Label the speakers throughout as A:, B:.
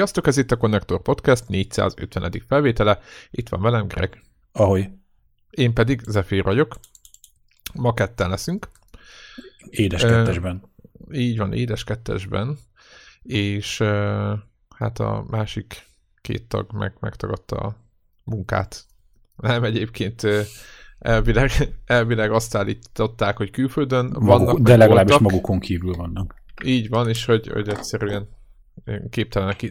A: Sziasztok, ez itt a Connector Podcast 450. felvétele. Itt van velem Greg.
B: Ahogy.
A: Én pedig Zephyr vagyok. Ma ketten leszünk.
B: Édes kettesben.
A: E, így van, édes kettesben. És e, hát a másik két tag meg, megtagadta a munkát. Nem, egyébként elvileg, elvileg azt állították, hogy külföldön
B: Maguk, vannak. De legalábbis voltak. magukon kívül vannak.
A: Így van, és hogy, hogy egyszerűen képtelenek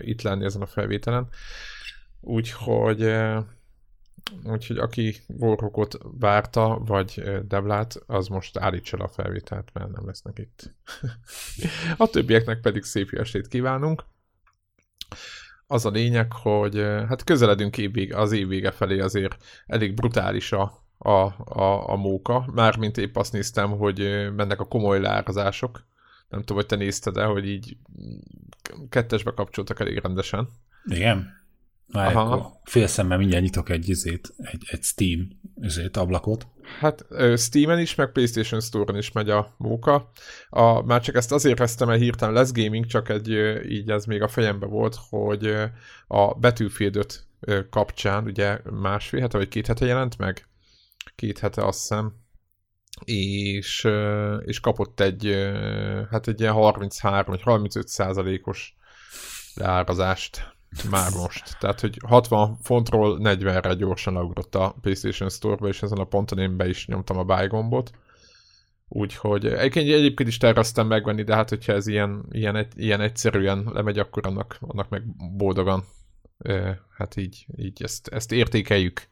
A: itt lenni ezen a felvételen. Úgyhogy, úgyhogy aki Warhawkot várta, vagy Deblát, az most állítsa a felvételt, mert nem lesznek itt. a többieknek pedig szép jó estét kívánunk. Az a lényeg, hogy hát közeledünk évvég, az évvége felé azért elég brutális a, a, a, a móka. Mármint épp azt néztem, hogy mennek a komoly lárazások nem tudom, hogy te nézted el, hogy így kettesbe kapcsoltak elég rendesen.
B: Igen? Na, akkor fél szemmel mindjárt nyitok egy izét, egy, egy Steam izét, ablakot.
A: Hát Steam-en is, meg PlayStation Store-on is megy a móka. A, már csak ezt azért kezdtem el hirtelen lesz gaming, csak egy így ez még a fejembe volt, hogy a Battlefield kapcsán, ugye másfél hete vagy két hete jelent meg? Két hete azt hiszem és, és kapott egy, hát egy ilyen 33 vagy 35 százalékos leárazást már most. Tehát, hogy 60 fontról 40-re gyorsan leugrott a PlayStation Store-ba, és ezen a ponton én be is nyomtam a buy gombot. Úgyhogy egyébként, egyébként is terveztem megvenni, de hát hogyha ez ilyen, ilyen, ilyen egyszerűen lemegy, akkor annak, annak meg boldogan hát így, így ezt, ezt értékeljük.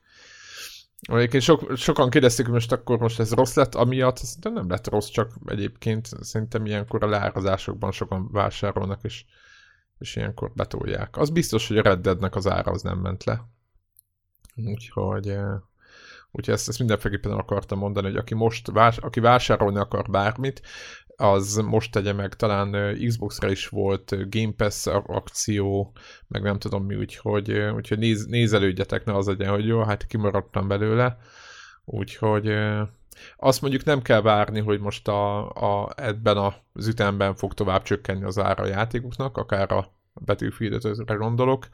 A: Egyébként sok, sokan kérdezték, hogy most akkor most ez rossz lett, amiatt de nem lett rossz, csak egyébként szerintem ilyenkor a leárazásokban sokan vásárolnak, és, és ilyenkor betolják. Az biztos, hogy a Red Deadnek az ára az nem ment le. Úgyhogy, eh, úgyhogy ezt, ezt mindenféleképpen akartam mondani, hogy aki most vás, aki vásárolni akar bármit, az most tegye meg, talán Xbox-ra is volt Game Pass akció, meg nem tudom mi, úgyhogy, úgyhogy néz, nézelődjetek, ne az legyen, hogy jó, hát kimaradtam belőle, úgyhogy azt mondjuk nem kell várni, hogy most a, a, ebben az ütemben fog tovább csökkenni az ára a játékoknak, akár a battlefield gondolok,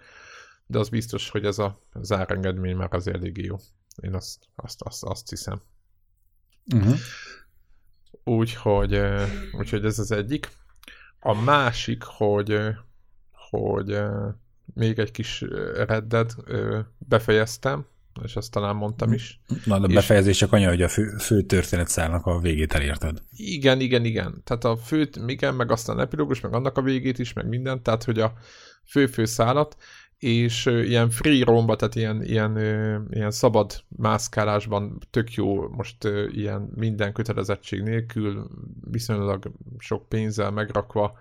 A: de az biztos, hogy ez a zárengedmény már az elég jó. Én azt, azt, azt, azt hiszem. Uh-huh. Úgyhogy, úgyhogy ez az egyik. A másik, hogy, hogy még egy kis reddet befejeztem, és azt talán mondtam is.
B: Na, a befejezés csak anya, hogy a fő, fő történetszálnak a végét elérted.
A: Igen, igen, igen. Tehát a fő, igen, meg aztán epilógus, meg annak a végét is, meg minden, tehát hogy a fő-fő szállat, és ilyen free romba, tehát ilyen, ilyen, ilyen szabad mászkálásban tök jó most ilyen minden kötelezettség nélkül, viszonylag sok pénzzel megrakva,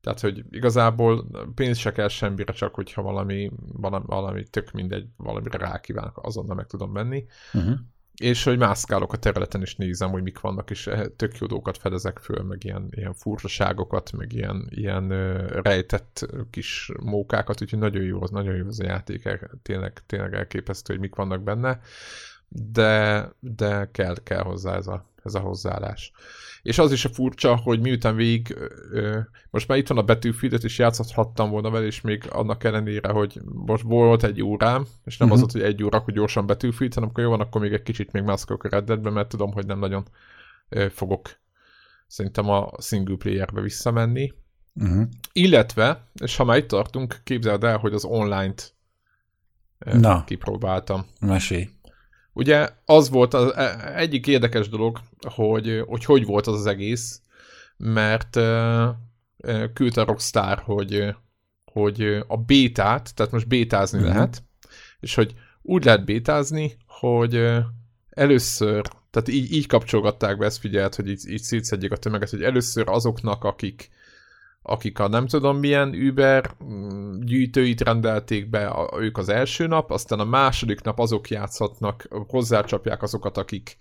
A: tehát, hogy igazából pénz se kell semmire, csak hogyha valami, valami, valami tök mindegy, valamire rákívánok, azonnal meg tudom menni. Uh-huh és hogy mászkálok a területen, és nézem, hogy mik vannak, és eh, tök jó dolgokat fedezek föl, meg ilyen, ilyen furcsaságokat, meg ilyen, ilyen rejtett kis mókákat, úgyhogy nagyon jó, az nagyon jó az a játék, tényleg, tényleg elképesztő, hogy mik vannak benne, de, de kell, kell hozzá ez a, ez a hozzáállás. És az is a furcsa, hogy miután végig, ö, most már itt van a betűfidet, és játszhattam volna vele, és még annak ellenére, hogy most volt egy órám, és nem uh-huh. az volt, hogy egy óra, hogy gyorsan betűfid, hanem akkor jó van, akkor még egy kicsit még mászkok a reddetbe, mert tudom, hogy nem nagyon ö, fogok szerintem a single playerbe visszamenni. Uh-huh. Illetve, és ha már itt tartunk, képzeld el, hogy az online-t Na. kipróbáltam.
B: Mesélj.
A: Ugye az volt az e, egyik érdekes dolog, hogy hogy, hogy volt az az egész, mert uh, küldte a Rockstar, hogy, hogy a bétát, tehát most bétázni uh-huh. lehet, és hogy úgy lehet bétázni, hogy először, tehát így, így kapcsolgatták be, ezt figyelt, hogy így, így szétszedjék a tömeget, hogy először azoknak, akik akik a nem tudom milyen Uber mm, gyűjtőit rendelték be, a, ők az első nap, aztán a második nap azok játszhatnak, hozzácsapják azokat, akik,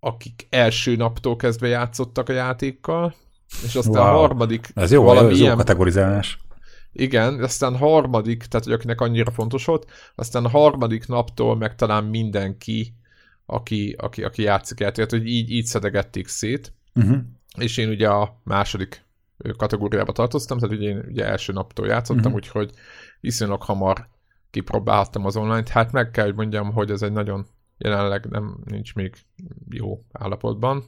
A: akik első naptól kezdve játszottak a játékkal, és aztán wow. a harmadik...
B: Ez jó, valami ez jó ilyen, kategorizálás.
A: Igen, aztán harmadik, tehát hogy akinek annyira fontos volt, aztán a harmadik naptól meg talán mindenki, aki, aki, aki játszik el, tehát hogy így, így szedegették szét, uh-huh. és én ugye a második kategóriába tartoztam, tehát ugye én ugye első naptól játszottam, uh-huh. úgyhogy viszonylag hamar kipróbálhattam az online-t. Hát meg kell, hogy mondjam, hogy ez egy nagyon jelenleg nem nincs még jó állapotban.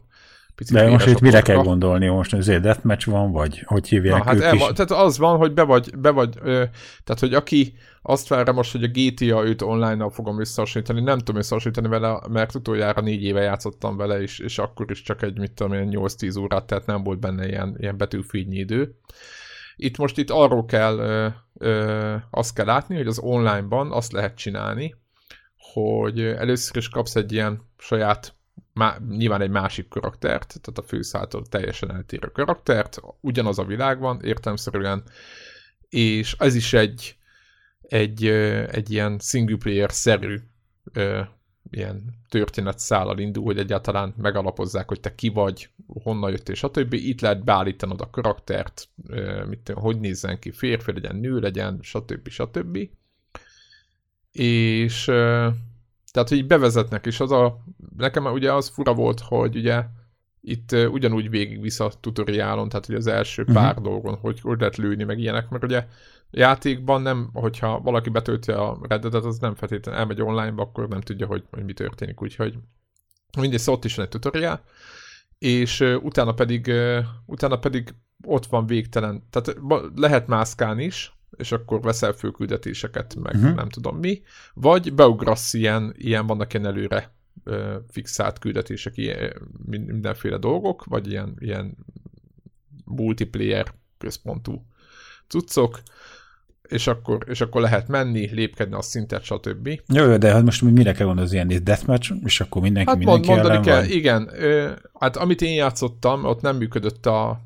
B: Picit De most itt mire kell gondolni? Most egy deathmatch van, vagy hogy hívják Na,
A: hát el, is? Tehát az van, hogy be vagy, be vagy ö, tehát hogy aki azt várja most, hogy a GTA őt online-nal fogom összehasonlítani, nem tudom összehasonlítani vele, mert utoljára négy éve játszottam vele, és, és akkor is csak egy, mit tudom én, 8-10 órát, tehát nem volt benne ilyen, ilyen betűfényi idő. Itt most itt arról kell, ö, ö, azt kell látni, hogy az online-ban azt lehet csinálni, hogy először is kapsz egy ilyen saját má, nyilván egy másik karaktert, tehát a főszától teljesen eltérő karaktert, ugyanaz a világ van értelmszerűen, és ez is egy, egy, egy ilyen single player-szerű ilyen történetszállal indul, hogy egyáltalán megalapozzák, hogy te ki vagy, honnan jött, és a többi. Itt lehet beállítanod a karaktert, mit, hogy nézzen ki, férfi legyen, nő legyen, stb. stb. És tehát, hogy bevezetnek, és az a, nekem ugye az fura volt, hogy ugye itt uh, ugyanúgy végigvisz a tutoriálon, tehát hogy az első uh-huh. pár dolgon, hogy hogy lehet lőni, meg ilyenek, mert ugye játékban nem, hogyha valaki betölti a reddedet, az nem feltétlenül elmegy online akkor nem tudja, hogy, hogy mi történik, úgyhogy mindegy, szóval ott is van egy tutoriál, és uh, utána pedig, uh, utána pedig ott van végtelen, tehát lehet mászkálni is, és akkor veszel főküldetéseket, meg uh-huh. nem tudom mi, vagy beugrasz ilyen, ilyen vannak ilyen előre fixált küldetések, ilyen, mindenféle dolgok, vagy ilyen, ilyen multiplayer központú cuccok, és akkor, és akkor lehet menni, lépkedni a szintet, stb.
B: Jó, jó, de hát most mire kell gondolni, az ilyen deathmatch, és akkor mindenki,
A: hát
B: mindenki
A: mond, mondani kell, van? igen. Ö, hát amit én játszottam, ott nem működött a,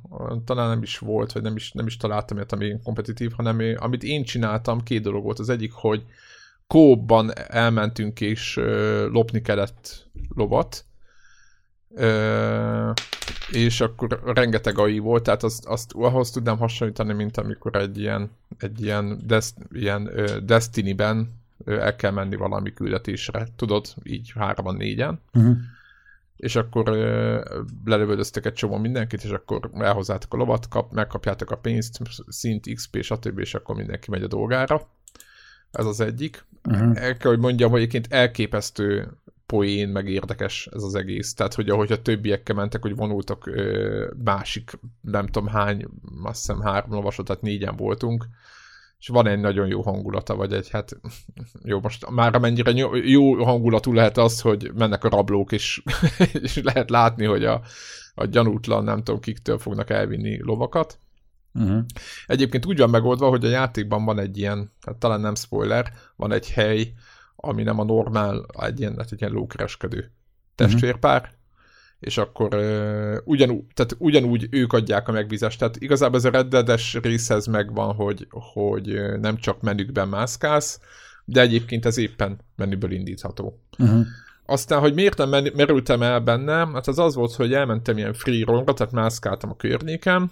A: talán nem is volt, vagy nem is, nem is találtam ilyet, ami kompetitív, hanem amit én csináltam, két dolog volt. Az egyik, hogy kóban elmentünk és ö, lopni kellett lovat, Ö, és akkor rengeteg AI volt, tehát azt, azt ahhoz tudnám hasonlítani, mint amikor egy ilyen, egy ilyen, des, ilyen ö, Destiny-ben ö, el kell menni valami küldetésre, tudod, így hárman, négyen, uh-huh. és akkor lelövöldöztek egy csomó mindenkit, és akkor elhozzátok a lovat, kap, megkapjátok a pénzt, szint, XP, stb., és akkor mindenki megy a dolgára. Ez az egyik. Uh-huh. El kell, hogy mondjam, hogy egyébként elképesztő poén, meg érdekes ez az egész. Tehát, hogy ahogy a többiekkel mentek, hogy vonultak ö, másik, nem tudom hány, azt hiszem három lovasot, tehát négyen voltunk, és van egy nagyon jó hangulata, vagy egy, hát jó, most már amennyire jó hangulatú lehet az, hogy mennek a rablók, és, és lehet látni, hogy a, a gyanútlan, nem tudom, kiktől fognak elvinni lovakat. Uh-huh. Egyébként úgy van megoldva, hogy a játékban van egy ilyen, hát talán nem spoiler, van egy hely, ami nem a normál, egy ilyen, hát egy ilyen lókereskedő testvérpár, uh-huh. és akkor uh, ugyanúgy, tehát ugyanúgy ők adják a megbízást. Tehát igazából ez a reddedes részhez megvan, hogy, hogy nem csak menükben mászkálsz, de egyébként ez éppen menüből indítható. Uh-huh. Aztán, hogy miért nem merültem el benne, hát az az volt, hogy elmentem ilyen free roamra, tehát mászkáltam a környéken,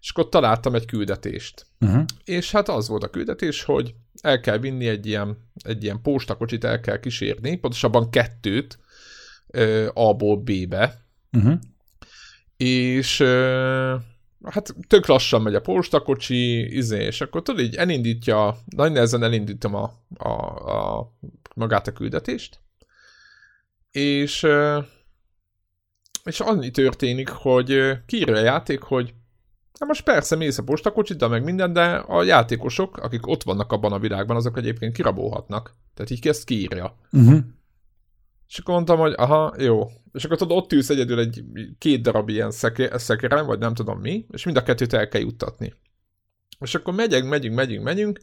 A: és akkor találtam egy küldetést. Uh-huh. És hát az volt a küldetés, hogy el kell vinni egy ilyen, egy ilyen postakocsit, el kell kísérni, pontosabban kettőt A-ból B-be, uh-huh. és hát tök lassan megy a postakocsi, izé, és akkor tudod, így elindítja, nagy nehezen elindítom a, a, a magát a küldetést, és és annyi történik, hogy kiírja a játék, hogy Na most persze mész a postakocsit, meg minden, de a játékosok, akik ott vannak abban a világban, azok egyébként kirabolhatnak. Tehát így ezt kiírja. Uh-huh. És akkor mondtam, hogy aha, jó. És akkor tudod, ott ülsz egyedül egy két darab ilyen szekeren, vagy nem tudom mi, és mind a kettőt el kell juttatni. És akkor megyünk, megyünk, megyünk, megyünk,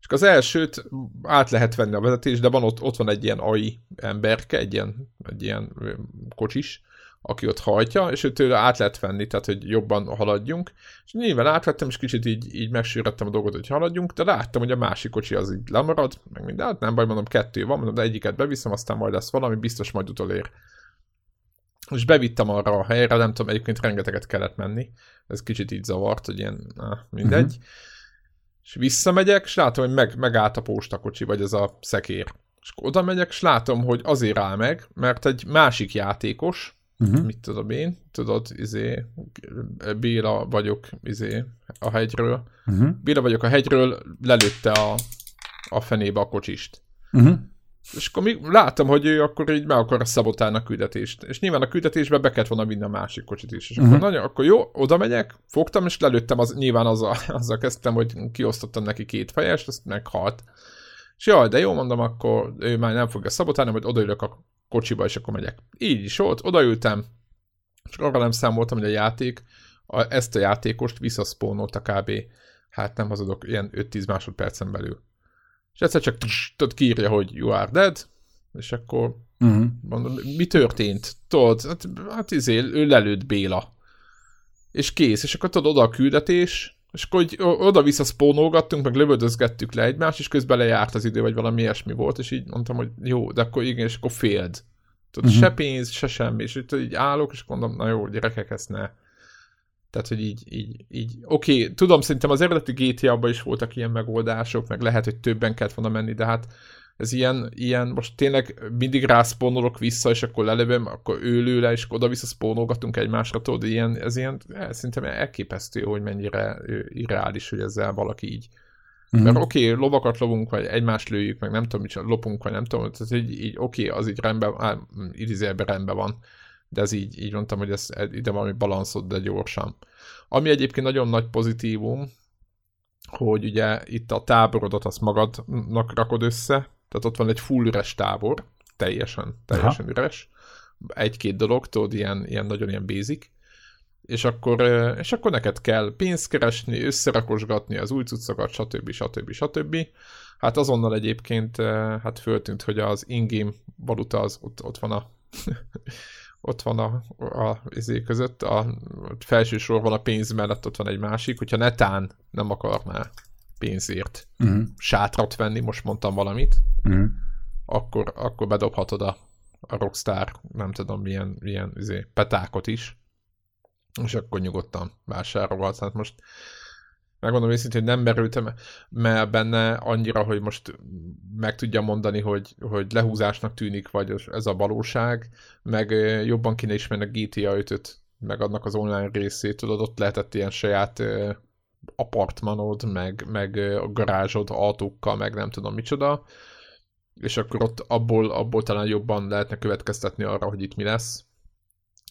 A: és az elsőt át lehet venni a vezetés, de van ott, ott van egy ilyen AI emberke, egy ilyen, egy ilyen kocsis, aki ott hajtja, és őtől át lehet venni, tehát hogy jobban haladjunk. És nyilván átvettem, és kicsit így, így megsűröttem a dolgot, hogy haladjunk, de láttam, hogy a másik kocsi az így lemarad, meg minden, hát nem baj, mondom, kettő van, mondom, de egyiket beviszem, aztán majd lesz valami, biztos majd utolér. És bevittem arra a helyre, nem tudom, egyébként rengeteget kellett menni, ez kicsit így zavart, hogy ilyen, ah, mindegy. Uh-huh. És visszamegyek, és látom, hogy meg, megállt a postakocsi, vagy ez a szekér. És oda megyek, és látom, hogy azért áll meg, mert egy másik játékos, uh-huh. mit tudom én, tudod, izé, Béla vagyok, izé, a hegyről. Uh-huh. Béla vagyok a hegyről, lelőtte a, a fenébe a kocsist. Uh-huh. És akkor még láttam, hogy ő akkor így meg akar szabotálni a küldetést. És nyilván a küldetésbe be kellett volna vinni a másik kocsit is. És uh-huh. akkor, nagyon, akkor jó, oda megyek, fogtam, és lelőttem, az, nyilván azzal, azzal kezdtem, hogy kiosztottam neki két fejest, azt meghalt. És jaj, de jó, mondom, akkor ő már nem fogja szabotálni, majd odaülök a kocsiba, és akkor megyek. Így is volt, odaültem, és arra nem számoltam, hogy a játék a, ezt a játékost visszaszpónolta kb. Hát nem hazudok, ilyen 5-10 másodpercen belül. És egyszer csak tudod, kiírja, hogy you are dead, és akkor uh-huh. mondom, mi történt? Tudod, hát, hát izé, ő lelőtt Béla. És kész, és akkor tudod, oda a küldetés, és akkor oda-vissza spónolgattunk, meg lövöldözgettük le egymást, és közben lejárt az idő, vagy valami ilyesmi volt, és így mondtam, hogy jó, de akkor igen, és akkor féld. Tudod, uh-huh. se pénz, se semmi, és így, így állok, és mondom, na jó, gyerekek, ezt ne. Tehát, hogy így, így, így oké, okay, tudom, szerintem az eredeti GTA-ban is voltak ilyen megoldások, meg lehet, hogy többen kellett volna menni, de hát ez ilyen, ilyen most tényleg mindig rászpónolok vissza, és akkor lelövöm, akkor ő le, és oda-vissza spónolgatunk egymásra, tudod, ilyen, ez ilyen, ez szerintem elképesztő, hogy mennyire irreális, hogy ezzel valaki így Mm-hmm. Mert oké, okay, lovakat lovunk, vagy egymást lőjük, meg nem tudom, mit lopunk, vagy nem tudom, tehát így, így oké, okay, az így rendben, á, idézőjelben rendben van, de ez így, így mondtam, hogy ez ide valami balanszod, de gyorsan. Ami egyébként nagyon nagy pozitívum, hogy ugye itt a táborodat azt magadnak rakod össze, tehát ott van egy full üres tábor, teljesen, teljesen Aha. üres, egy-két dolog, tudod, ilyen, ilyen nagyon ilyen basic, és akkor, és akkor neked kell pénzt keresni, összerakosgatni az új cuccokat, stb. stb. stb. Hát azonnal egyébként hát föltűnt, hogy az ingame valuta az ott, ott van a ott van a, a izé között, a felső sorban a pénz mellett ott van egy másik, hogyha netán nem akarná pénzért uh-huh. sátrat venni, most mondtam valamit, uh-huh. akkor, akkor bedobhatod a, a Rockstar, nem tudom milyen, milyen izé, petákot is, és akkor nyugodtan vásárolhatsz. Hát most megmondom őszintén, hogy nem merültem mert benne annyira, hogy most meg tudja mondani, hogy, hogy lehúzásnak tűnik, vagy ez a valóság, meg jobban kéne ismerni a GTA 5-öt, meg adnak az online részét, tudod, ott lehetett ilyen saját apartmanod, meg, meg a garázsod autókkal, meg nem tudom micsoda, és akkor ott abból, abból talán jobban lehetne következtetni arra, hogy itt mi lesz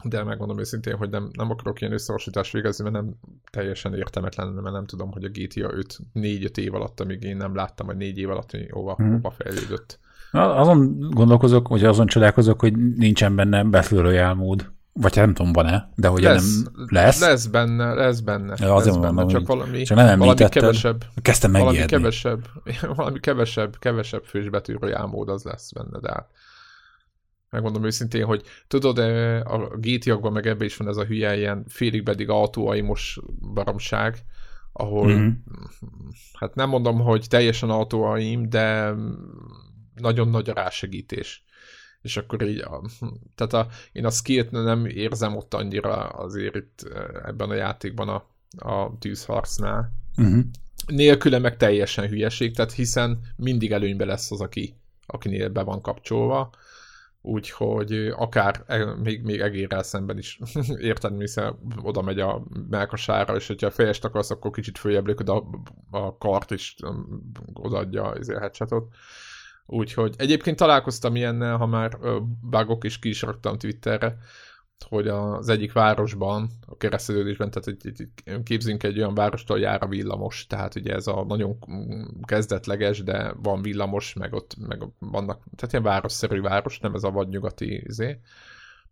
A: de megmondom őszintén, hogy nem, nem akarok ilyen összehasonlítást végezni, mert nem teljesen értelmetlen, mert nem tudom, hogy a GTA 5 4-5 év alatt, amíg én nem láttam, hogy 4 év alatt, hogy hova, hmm. hova fejlődött.
B: Azon gondolkozok, vagy azon csodálkozok, hogy nincsen benne Battle Royale mód. Vagy nem tudom, van-e, de hogy lesz, nem lesz.
A: Lesz benne, lesz benne. Ja,
B: azért
A: lesz
B: benne,
A: csak valami,
B: csak nem
A: valami kevesebb.
B: Kezdtem
A: megijedni. Valami kevesebb, valami kevesebb, kevesebb fős Battle Royale mód az lesz benne, de hát megmondom őszintén, hogy tudod, a GTA-kban meg ebbe is van ez a hülye ilyen félig pedig autóaimos baromság, ahol mm-hmm. hát nem mondom, hogy teljesen autóaim, de nagyon nagy a rásegítés. És akkor így, a, tehát a, én a skillt nem érzem ott annyira azért itt ebben a játékban a, a tűzharcnál. Mm-hmm. Nélküle meg teljesen hülyeség, tehát hiszen mindig előnybe lesz az, aki, akinél be van kapcsolva úgyhogy akár e, még, még egérrel szemben is érted, hiszen oda megy a melkasára, és hogyha fejest akarsz, akkor kicsit följebb lök, a, a kart is odaadja az headshotot. Úgyhogy egyébként találkoztam ilyennel, ha már bugok is ki is raktam Twitterre, hogy az egyik városban, a keresztülődésben, tehát hogy képzünk egy olyan várost, ahol jár a villamos, tehát ugye ez a nagyon kezdetleges, de van villamos, meg ott meg vannak, tehát ilyen városszerű város, nem ez a vadnyugati izé,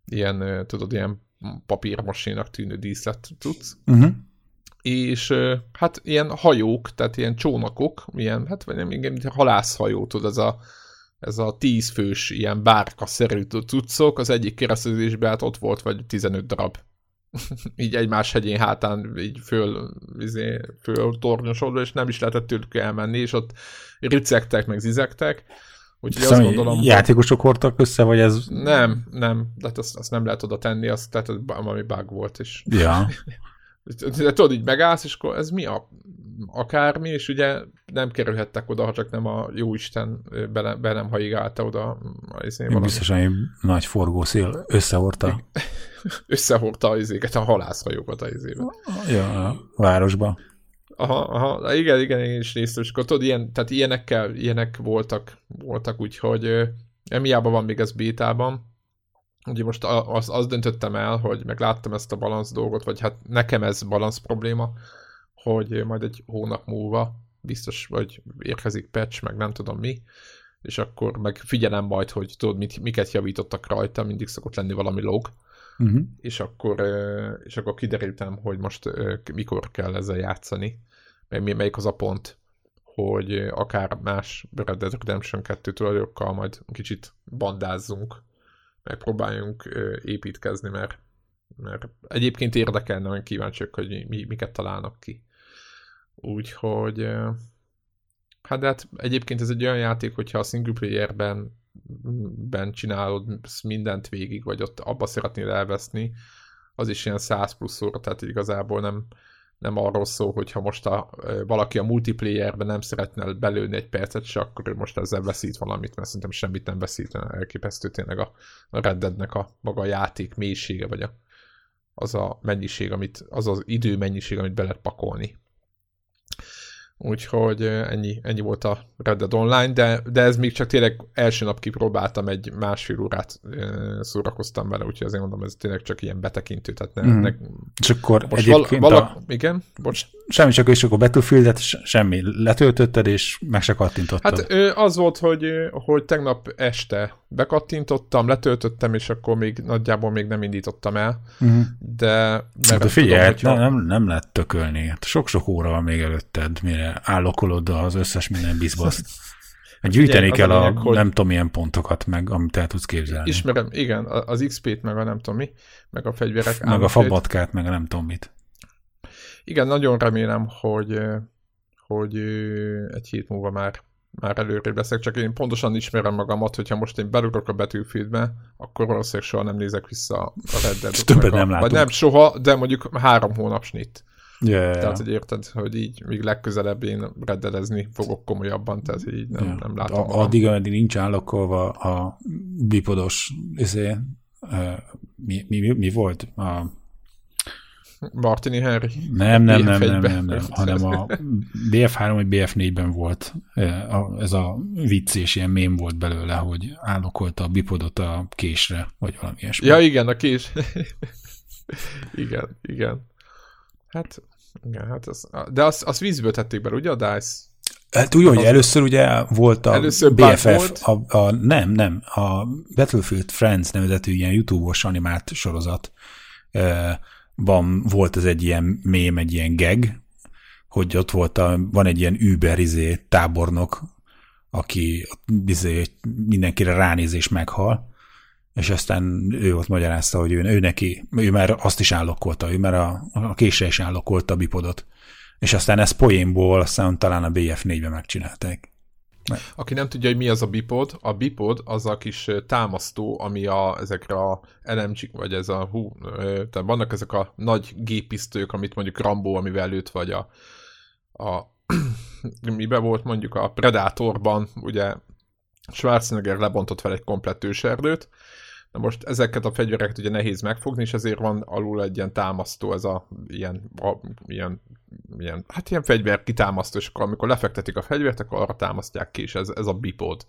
A: ilyen, tudod, ilyen papírmosénak tűnő díszlet tudsz. Uh-huh. És hát ilyen hajók, tehát ilyen csónakok, ilyen, hát vagy nem, igen, halászhajó, tudod, ez a ez a tízfős ilyen bárka-szerű cuccok, az egyik keresztezésben hát ott volt vagy 15 darab. így egymás hegyén hátán így föl, izé, föl tornyosodva, és nem is lehetett tőlük elmenni, és ott ricegtek, meg zizegtek.
B: Úgyhogy azt gondolom, játékosok hordtak össze, vagy ez...
A: Nem, nem, de hát azt, azt nem lehet oda tenni, azt tehát valami bug volt, és...
B: Ja.
A: Tudod, így megállsz, és akkor ez mi a akármi, és ugye nem kerülhettek oda, ha csak nem a jóisten be, be nem haigálta oda.
B: Biztosan egy nagy forgószél összehordta.
A: összehordta az izéket, a halászhajókat az izébe.
B: Ja, a városba.
A: Aha, aha, igen, igen, én is néztem, és akkor tudod, ilyen, tehát ilyenekkel, ilyenek voltak, voltak úgyhogy emiában van még ez bétában, ugye most az, döntöttem el, hogy meg láttam ezt a balansz dolgot, vagy hát nekem ez balansz probléma, hogy majd egy hónap múlva biztos, hogy érkezik patch, meg nem tudom mi, és akkor meg figyelem majd, hogy tudod, mit, miket javítottak rajta, mindig szokott lenni valami log, uh-huh. és, akkor, és akkor kiderültem, hogy most mikor kell ezzel játszani, meg melyik az a pont, hogy akár más Red Dead Redemption 2 tulajdokkal majd kicsit bandázzunk, megpróbáljunk építkezni, mert, mert egyébként érdekelne, hogy kíváncsiak, hogy mi, miket találnak ki. Úgyhogy hát de hát egyébként ez egy olyan játék, hogyha a single playerben ben csinálod mindent végig, vagy ott abba szeretnél elveszni, az is ilyen 100 plusz óra, tehát igazából nem, nem arról szól, hogy ha most a, valaki a multiplayerben nem szeretne belőni egy percet se, akkor ő most ezzel veszít valamit, mert szerintem semmit nem veszít, elképesztő tényleg a, Deadnek a maga a játék mélysége, vagy a, az a mennyiség, amit, az az idő mennyiség, amit be lehet pakolni. Úgyhogy ennyi, ennyi volt a Red Dead Online, de, de ez még csak tényleg első nap kipróbáltam, egy másfél órát szórakoztam vele, úgyhogy azért mondom, ez tényleg csak ilyen betekintő. Tehát ne, mm. ne,
B: és akkor most egyébként val, vala,
A: a... Igen? Bocs.
B: Semmi, csak és akkor Battlefield-et semmi. Letöltötted, és meg se kattintottad.
A: Hát az volt, hogy, hogy tegnap este bekattintottam, letöltöttem, és akkor még nagyjából még nem indítottam el. Mm. De,
B: hát figyelj, tudom, hogyha... nem, nem lehet tökölni. Hát sok-sok óra van még előtted, mire állokolod az összes minden bizbaszt. Gyűjteni kell a, lényeg, hogy... nem tudom milyen pontokat, meg amit el tudsz képzelni.
A: Ismerem, igen, az XP-t, meg a nem tudom mi, meg a fegyverek.
B: Meg a fabatkát, meg a nem tudom mit.
A: Igen, nagyon remélem, hogy, hogy egy hét múlva már már előrébb leszek, csak én pontosan ismerem magamat, hogyha most én belugok a betűfildbe, akkor valószínűleg soha nem nézek vissza a Red Dead.
B: Többet nem látom.
A: Vagy nem soha, de mondjuk három hónap snit.
B: Yeah.
A: Tehát, hogy érted, hogy így még legközelebb én reddedezni fogok komolyabban, tehát így nem, yeah. nem látom.
B: A, addig, ameddig nincs állokolva a bipodos, izé, uh, mi, mi, mi, volt? A
A: Martini Henry?
B: Nem, nem, nem, nem, nem, nem, hanem a BF3 vagy BF4-ben volt ez a vicc, és ilyen mém volt belőle, hogy állokolta a bipodot a késre, vagy valami ilyesmi.
A: Ja, igen, a kés. igen, igen. Hát igen, hát az, de azt, az vízből tették be, ugye a DICE?
B: Hát úgy, hogy először ugye volt a először BFF. A, a, nem, nem, a Battlefield Friends nevezetű ilyen YouTube-os animált sorozat van, volt ez egy ilyen mém, egy ilyen gag, hogy ott volt a, van egy ilyen Uber izé, tábornok, aki izé, mindenkire ránéz és meghal, és aztán ő ott magyarázta, hogy ő, ő neki, ő már azt is állokkolta, ő már a, a késre is állokkolta a bipodot. És aztán ezt poénból, aztán talán a BF4-ben megcsinálták.
A: Aki nem tudja, hogy mi az a bipod, a bipod az a kis támasztó, ami a, ezekre a lmg vagy ez a hú, tehát vannak ezek a nagy gépisztők, amit mondjuk Rambo, amivel lőtt, vagy a, a mibe volt mondjuk a Predatorban, ugye Schwarzenegger lebontott fel egy komplett őserdőt, Na most ezeket a fegyvereket ugye nehéz megfogni, és ezért van alul egy ilyen támasztó, ez a ilyen, a, ilyen, ilyen hát ilyen fegyver kitámasztó, és akkor amikor lefektetik a fegyvert, akkor arra támasztják ki, és ez, ez a bipod.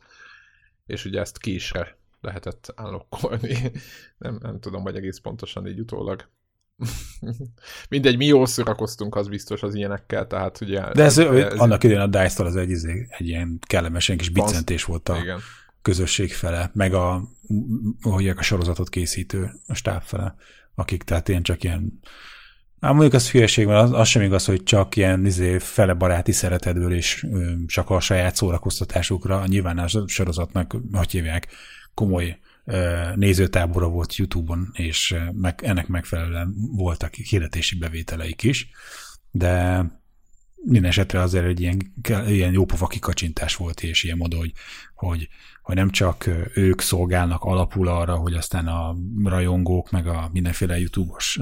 A: És ugye ezt késre lehetett állokkolni. nem, nem tudom, hogy egész pontosan így utólag. Mindegy, mi jól szórakoztunk, az biztos az ilyenekkel, tehát ugye...
B: De ez, ez, ez annak idején a dice az egy, izé, egy ilyen kellemesen kis bicentés volt a, igen közösség fele, meg a, hogy a sorozatot készítő a stáb fele, akik tehát ilyen csak ilyen Ám mondjuk az hülyeség van, az, az sem igaz, hogy csak ilyen izé, fele baráti szeretetből és ö, csak a saját szórakoztatásukra, nyilván a sorozatnak, hogy hívják, komoly ö, nézőtábora volt YouTube-on, és meg, ennek megfelelően voltak hirdetési bevételeik is, de minden esetre azért egy ilyen, ilyen jópofa kikacsintás volt, és ilyen módon, hogy, hogy, hogy nem csak ők szolgálnak alapul arra, hogy aztán a rajongók, meg a mindenféle YouTube-os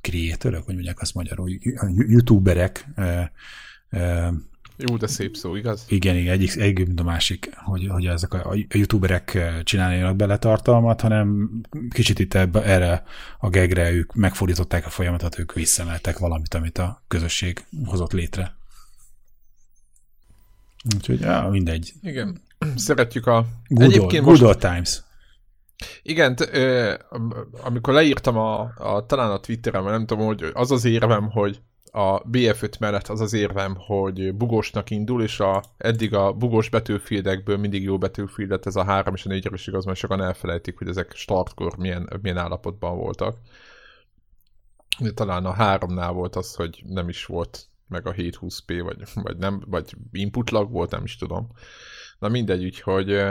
B: creatorök, hogy mondják azt magyarul, youtuberek
A: jó, de szép szó, igaz?
B: Igen, igen, egyik, egyik mint a másik, hogy, hogy ezek a, a youtuberek csináljanak bele tartalmat, hanem kicsit itt ebbe, erre a gegre ők megfordították a folyamatot, ők visszameltek valamit, amit a közösség hozott létre. Úgyhogy, ja, mindegy.
A: Igen, szeretjük a...
B: Good, Egyébként old, good most... times.
A: Igen, amikor leírtam a, a, talán a Twitterem, nem tudom, hogy az az érvem, hogy a BF5 mellett az az érvem, hogy bugósnak indul, és a, eddig a bugós betűfildekből mindig jó betűfildet, ez a 3 és a 4 is igaz, mert sokan elfelejtik, hogy ezek startkor milyen, milyen állapotban voltak. Talán a 3-nál volt az, hogy nem is volt meg a 720p, vagy, vagy nem, vagy input lag volt, nem is tudom. Na mindegy, úgyhogy,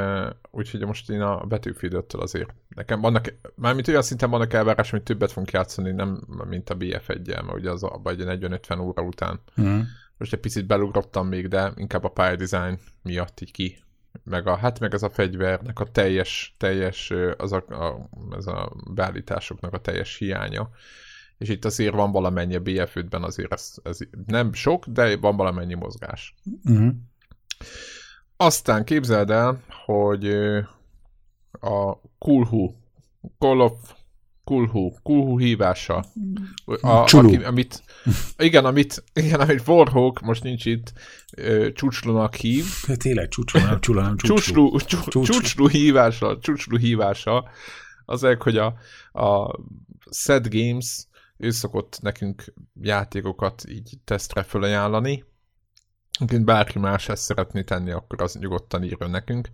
A: úgyhogy most én a Battlefield azért nekem vannak, mármint olyan szinten vannak elvárás, hogy többet fogunk játszani, nem mint a BF1-jel, mert ugye az a, vagy 40-50 óra után. Mm. Most egy picit belugrottam még, de inkább a pályadesign miatt így ki. Meg a, hát meg ez a fegyvernek a teljes, teljes az a, a, ez a beállításoknak a teljes hiánya. És itt azért van valamennyi a BF5-ben, azért ez, ez nem sok, de van valamennyi mozgás. Mm. Aztán képzeld el, hogy a Kulhu, Call of Kulhu, Kulhu hívása, a, aki, amit, igen, amit, igen, amit Warhawk most nincs itt, csúcslónak hív.
B: Tényleg csúcsló, nem csúcsló, nem
A: csúcsló. Csúcsló, csúcsló hívása, csúcsló hívása, az egy, hogy a, a Set Games ő szokott nekünk játékokat így tesztre fölajánlani, Egyébként bárki más ezt szeretné tenni, akkor az nyugodtan írjon nekünk.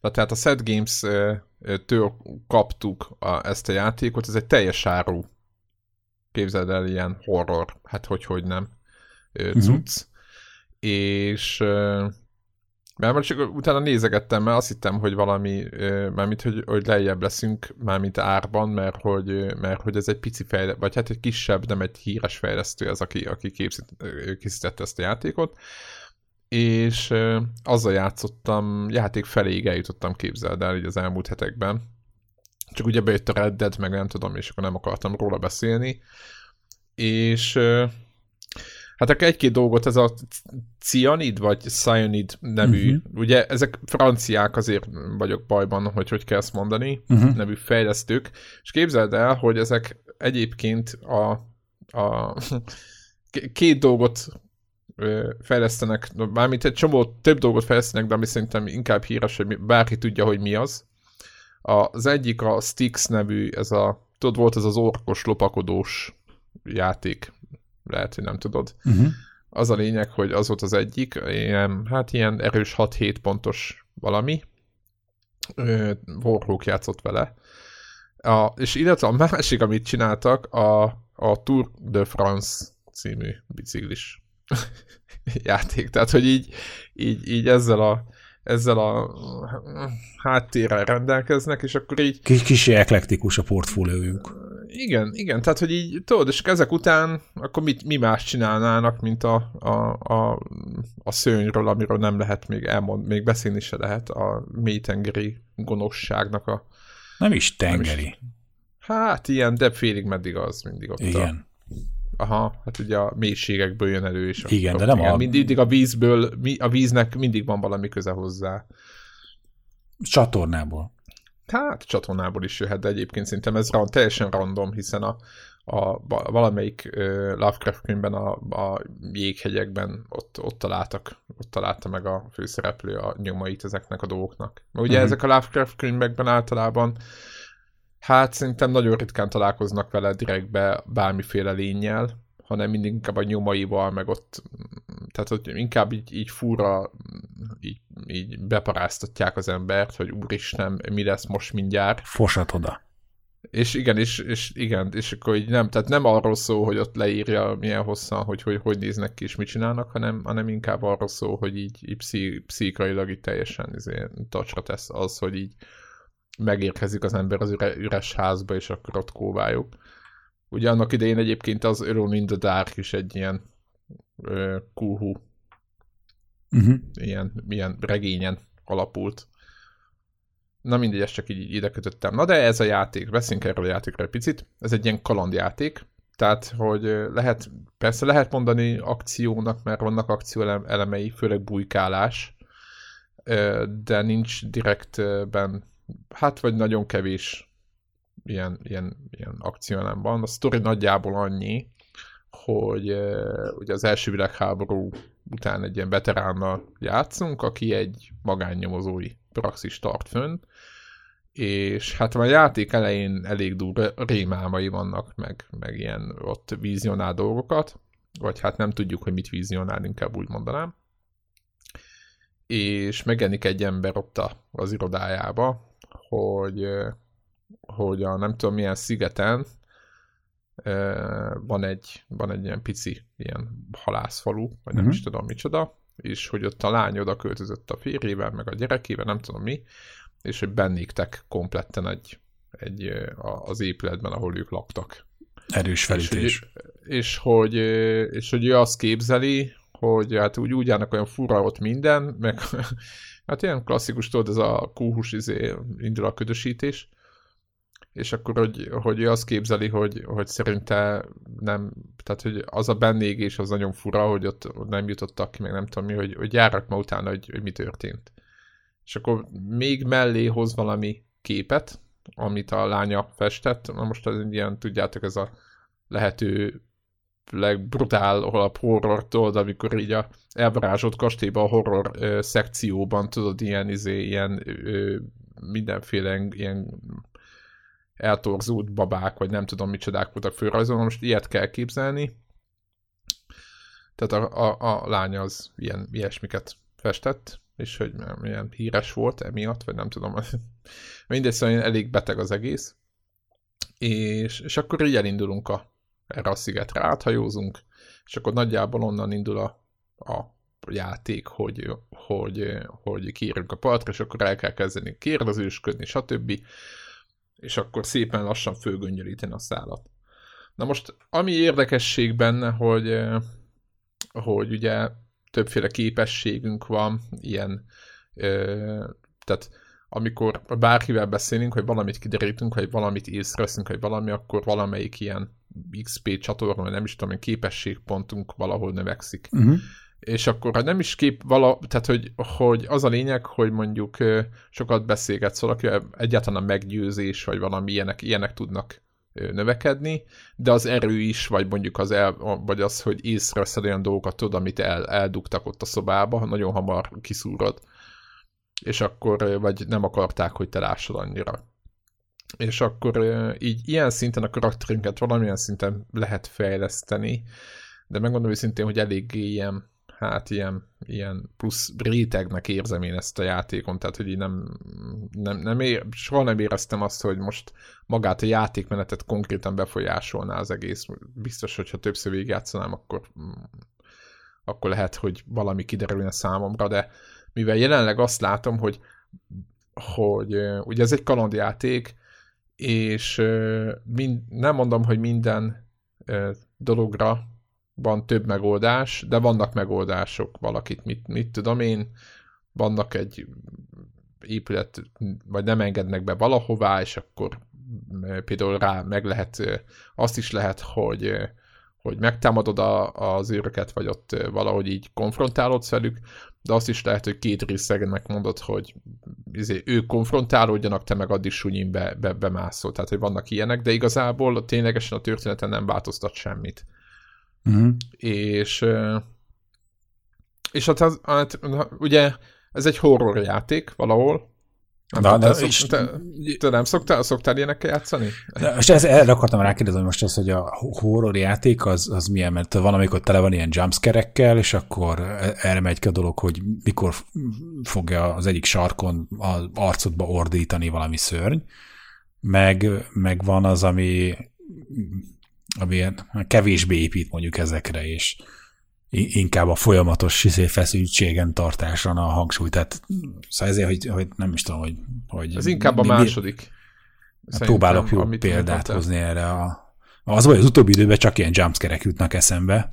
A: Na, tehát a Set Games-től kaptuk a, ezt a játékot, ez egy teljes áru, képzeld el, ilyen horror, hát hogy, hogy nem, mhm. cucc. Uh-huh. És mert csak utána nézegettem, mert azt hittem, hogy valami, mármint, hogy, hogy lejjebb leszünk, mármint árban, mert hogy, mert hogy ez egy pici fejlesztő, vagy hát egy kisebb, nem egy híres fejlesztő az, aki, aki képzít, készítette ezt a játékot és azzal játszottam, játék feléig eljutottam, képzeld el így az elmúlt hetekben. Csak ugye bejött a Red Dead, meg nem tudom, és akkor nem akartam róla beszélni. És hát akkor egy-két dolgot, ez a Cyanid, vagy Cyanid nevű, uh-huh. ugye ezek franciák, azért vagyok bajban, hogy hogy kell ezt mondani, uh-huh. nevű fejlesztők, és képzeld el, hogy ezek egyébként a, a két dolgot fejlesztenek, mármint egy csomó több dolgot fejlesztenek, de ami szerintem inkább híres, hogy bárki tudja, hogy mi az. Az egyik a Styx nevű, ez a, tudod, volt ez az orkos, lopakodós játék, lehet, hogy nem tudod. Uh-huh. Az a lényeg, hogy az volt az egyik, ilyen, hát ilyen erős 6-7 pontos valami. Warhawk játszott vele. A, és illetve a másik, amit csináltak, a, a Tour de France című biciklis játék. Tehát, hogy így, így, így ezzel a ezzel a háttérrel rendelkeznek, és akkor így...
B: Kis, kis eklektikus a portfóliójuk.
A: Igen, igen, tehát, hogy így, tudod, és ezek után akkor mit, mi más csinálnának, mint a, a, a, a szőnyről, amiről nem lehet még elmond, még beszélni se lehet, a mélytengeri gonoszságnak a...
B: Nem is tengeri. Nem is,
A: hát ilyen, de félig meddig az mindig ott
B: Igen. A,
A: Aha, hát ugye a mélységekből jön elő, és
B: Igen, akkor, de nem igen, a...
A: mindig a vízből, a víznek mindig van valami köze hozzá.
B: Csatornából.
A: Hát csatornából is jöhet, de egyébként szerintem ez teljesen random, hiszen a, a, valamelyik uh, Lovecraft könyvben a, a jéghegyekben ott, ott találtak, ott találta meg a főszereplő a nyomait ezeknek a dolgoknak. Ugye uh-huh. ezek a Lovecraft könyvekben általában Hát szerintem nagyon ritkán találkoznak vele direktbe bármiféle lényel, hanem mindig inkább a nyomaival, meg ott, tehát hogy inkább így, így fura, így, így beparáztatják az embert, hogy úristen, mi lesz most mindjárt.
B: Fosat oda.
A: És igen, és, és igen, és akkor így nem, tehát nem arról szól, hogy ott leírja milyen hosszan, hogy hogy, hogy néznek ki és mit csinálnak, hanem, hanem inkább arról szól, hogy így, így pszi, pszichailag így teljesen izé, tacsra tesz az, hogy így megérkezik az ember az üre, üres házba, és akkor ott kóváljuk. Ugye annak idején egyébként az Alone in the Dark is egy ilyen ö, kuhu, uh-huh. ilyen, ilyen regényen alapult. Na mindegy, ezt csak így ide kötöttem. Na de ez a játék, beszéljünk erről a játékról egy picit. Ez egy ilyen kalandjáték, Tehát, hogy lehet, persze lehet mondani akciónak, mert vannak akció elemei, főleg bujkálás, de nincs direktben, hát vagy nagyon kevés ilyen, ilyen, ilyen akcióelem van. A sztori nagyjából annyi, hogy ugye az első világháború után egy ilyen veteránnal játszunk, aki egy magánnyomozói praxis tart fönn, és hát a játék elején elég durva rémálmai vannak, meg, meg ilyen ott vizionál dolgokat, vagy hát nem tudjuk, hogy mit vizionál, inkább úgy mondanám. És megjelenik egy ember ott az irodájába, hogy, hogy a nem tudom milyen szigeten van egy, van egy ilyen pici ilyen halászfalu, vagy nem uh-huh. is tudom micsoda, és hogy ott a lány oda költözött a férjével, meg a gyerekével, nem tudom mi, és hogy bennéktek kompletten egy, egy, az épületben, ahol ők laktak.
B: Erős felítés.
A: És, és, hogy, és hogy ő azt képzeli, hogy hát úgy, úgy állnak olyan fura ott minden, meg hát ilyen klasszikus, tudod, ez a kúhus izé, indul a ködösítés, és akkor, hogy, hogy ő azt képzeli, hogy, hogy szerinte nem, tehát hogy az a bennégés az nagyon fura, hogy ott nem jutottak ki, meg nem tudom mi, hogy, hogy járnak ma utána, hogy, hogy mi történt és akkor még mellé hoz valami képet, amit a lánya festett. Na most ez ilyen, tudjátok, ez a lehető legbrutál a horrortól, amikor így a elvarázsolt kastélyban a horror ö, szekcióban, tudod, ilyen, izé, ilyen ö, mindenféle ilyen eltorzult babák, vagy nem tudom micsodák voltak főrajzolva, most ilyet kell képzelni. Tehát a, a, a lánya az ilyen, ilyesmiket festett, és hogy milyen híres volt emiatt, vagy nem tudom. Mindegy, szóval elég beteg az egész. És, és akkor így elindulunk a, erre a szigetre, áthajózunk, és akkor nagyjából onnan indul a, a játék, hogy, hogy, hogy kiérünk a partra, és akkor el kell kezdeni kérdezősködni, stb. És akkor szépen lassan fölgöngyölíteni a szállat. Na most, ami érdekesség benne, hogy, hogy ugye többféle képességünk van, ilyen, tehát amikor bárkivel beszélünk, hogy valamit kiderítünk, hogy valamit észreveszünk, hogy valami, akkor valamelyik ilyen XP csatorna, vagy nem is tudom, képességpontunk valahol növekszik. Uh-huh. És akkor, ha nem is kép vala, tehát hogy, hogy az a lényeg, hogy mondjuk sokat beszélgetsz valakivel, egyáltalán a meggyőzés, vagy valami ilyenek, ilyenek tudnak növekedni, de az erő is, vagy mondjuk az, el, vagy az, hogy észreveszed olyan dolgokat, tudod, amit el, eldugtak ott a szobába, nagyon hamar kiszúrod, és akkor, vagy nem akarták, hogy te lássad annyira. És akkor így ilyen szinten a karakterünket valamilyen szinten lehet fejleszteni, de megmondom őszintén, hogy eléggé ilyen hát ilyen, ilyen plusz rétegnek érzem én ezt a játékon, tehát hogy így nem, nem, nem ér, soha nem éreztem azt, hogy most magát a játékmenetet konkrétan befolyásolná az egész. Biztos, hogyha többször végigjátszanám, akkor, akkor lehet, hogy valami kiderülne számomra, de mivel jelenleg azt látom, hogy, hogy ugye ez egy kalandjáték, és mind, nem mondom, hogy minden dologra van több megoldás, de vannak megoldások valakit, mit, mit tudom én, vannak egy épület, vagy nem engednek be valahová, és akkor például rá meg lehet, azt is lehet, hogy, hogy megtámadod a, az őröket, vagy ott valahogy így konfrontálodsz velük, de azt is lehet, hogy két részegnek mondod, hogy izé, ők konfrontálódjanak, te meg addig sunyin be, be, bemászol. Tehát, hogy vannak ilyenek, de igazából ténylegesen a történeten nem változtat semmit. Uh-huh. És, és hát, hát, ugye ez egy horror játék valahol, Na, de, te, és... te, te nem szoktál, szoktál ilyenekkel játszani?
B: De most ez, erre akartam rákérdezni, most az, hogy a horror játék az, az milyen, mert van, amikor tele van ilyen jumpscare és akkor erre megy ki a dolog, hogy mikor fogja az egyik sarkon az arcodba ordítani valami szörny, meg, meg van az, ami ami kevésbé épít mondjuk ezekre, és inkább a folyamatos izé, feszültségen tartáson a hangsúly. Tehát szóval ezért, hogy, hogy nem is tudom, hogy... hogy
A: Ez inkább a mi, második.
B: Próbálok jó példát hozni erre a... Az vagy az utóbbi időben csak ilyen jumpscare jutnak eszembe,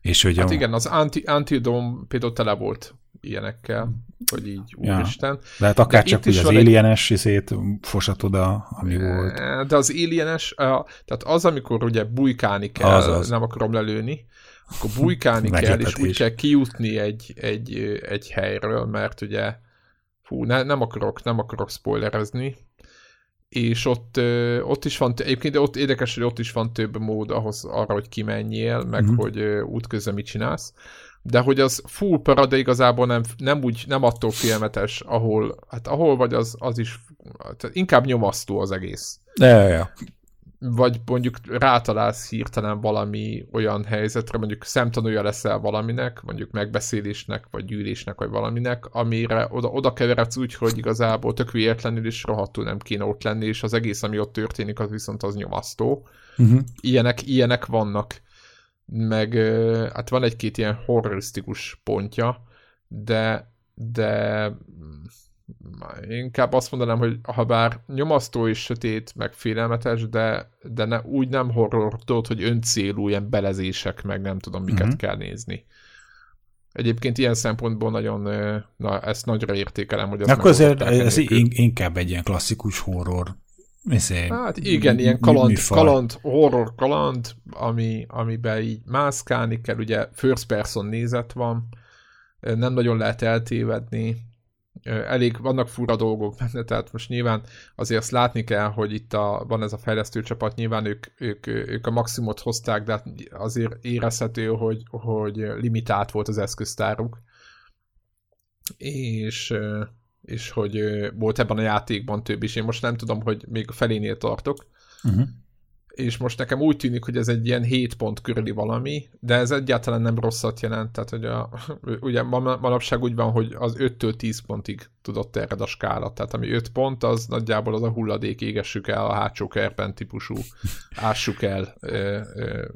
B: és hogy
A: hát a... igen, az Anti, Antidome például tele volt ilyenekkel, hogy így úristen. Ja.
B: Lehet akár de csak hogy az alienes egy... szét fosat oda, ami volt.
A: De az alienes, tehát az, amikor ugye bujkálni kell, az, az. nem akarom lelőni, akkor bujkálni kell, és úgy kell kijutni egy, egy, egy helyről, mert ugye fú, ne, nem akarok, nem akarok spoilerezni, és ott, ott is van, egyébként ott érdekes, hogy ott is van több mód ahhoz arra, hogy kimenjél, meg mm-hmm. hogy útközben mit csinálsz, de hogy az full para, de igazából nem, nem úgy, nem attól filmetes, ahol, hát ahol vagy az, az is, tehát inkább nyomasztó az egész.
B: Ja, ja
A: vagy mondjuk rátalálsz hirtelen valami olyan helyzetre, mondjuk szemtanúja leszel valaminek, mondjuk megbeszélésnek, vagy gyűlésnek, vagy valaminek, amire oda, oda keveredsz úgy, hogy igazából tök véletlenül is rohadtul nem kéne ott lenni, és az egész, ami ott történik, az viszont az nyomasztó. Uh-huh. Ilyenek, ilyenek vannak. Meg hát van egy-két ilyen horrorisztikus pontja, de de inkább azt mondanám, hogy ha bár nyomasztó és sötét, meg félelmetes, de, de ne, úgy nem horror, tudod, hogy öncélú ilyen belezések, meg nem tudom, miket uh-huh. kell nézni. Egyébként ilyen szempontból nagyon, na, ezt nagyra értékelem, hogy
B: Akkor azért ez inkább egy ilyen klasszikus horror.
A: Miszé, hát igen, ilyen kaland, műfaj. kaland, horror kaland, ami, amiben így mászkálni kell, ugye first person nézet van, nem nagyon lehet eltévedni, elég, vannak fura dolgok benne, tehát most nyilván azért azt látni kell, hogy itt a, van ez a fejlesztő csapat, nyilván ők, ők, ők a maximumot hozták, de hát azért érezhető, hogy, hogy limitált volt az eszköztáruk, és, és hogy volt ebben a játékban több is. Én most nem tudom, hogy még a felénél tartok, uh-huh és most nekem úgy tűnik, hogy ez egy ilyen 7 pont körüli valami, de ez egyáltalán nem rosszat jelent, tehát hogy a, ugye manapság úgy van, hogy az 5-től 10 pontig tudott terjed a skála, tehát ami 5 pont, az nagyjából az a hulladék égessük el, a hátsó kerpen típusú, ássuk el ö, ö,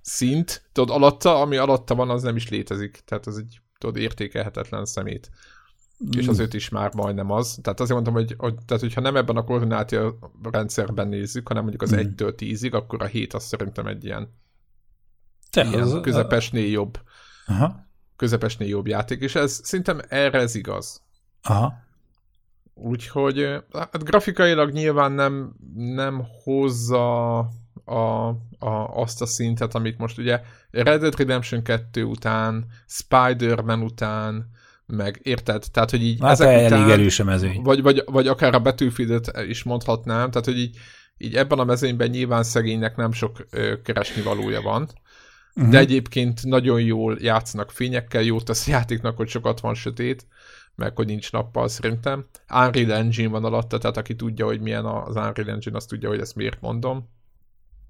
A: szint, tudod, alatta, ami alatta van, az nem is létezik, tehát az egy tudod, értékelhetetlen szemét. Mm. És az öt is már majdnem az. Tehát azért mondtam, hogy, hogy tehát, hogyha nem ebben a koordinátia rendszerben nézzük, hanem mondjuk az mm. 1-től 10-ig, akkor a 7 az szerintem egy ilyen, Te, ilyen az, közepesnél jobb. Aha. Közepesnél jobb játék, és ez szerintem erre ez igaz.
B: Aha.
A: Úgyhogy hát grafikailag nyilván nem, nem hozza a, a, azt a szintet, amit most ugye Red Dead Redemption 2 után, Spider-Man után, meg érted? Tehát, hogy így
B: hát ezek elég után, erős a mezőny.
A: Vagy, vagy, vagy akár a betűfidet is mondhatnám, tehát, hogy így, így ebben a mezőnyben nyilván szegénynek nem sok ö, keresni valója van, uh-huh. de egyébként nagyon jól játszanak fényekkel, jót tesz játéknak, hogy sokat van sötét, meg hogy nincs nappal szerintem. Unreal Engine van alatta, tehát aki tudja, hogy milyen az Unreal Engine, azt tudja, hogy ezt miért mondom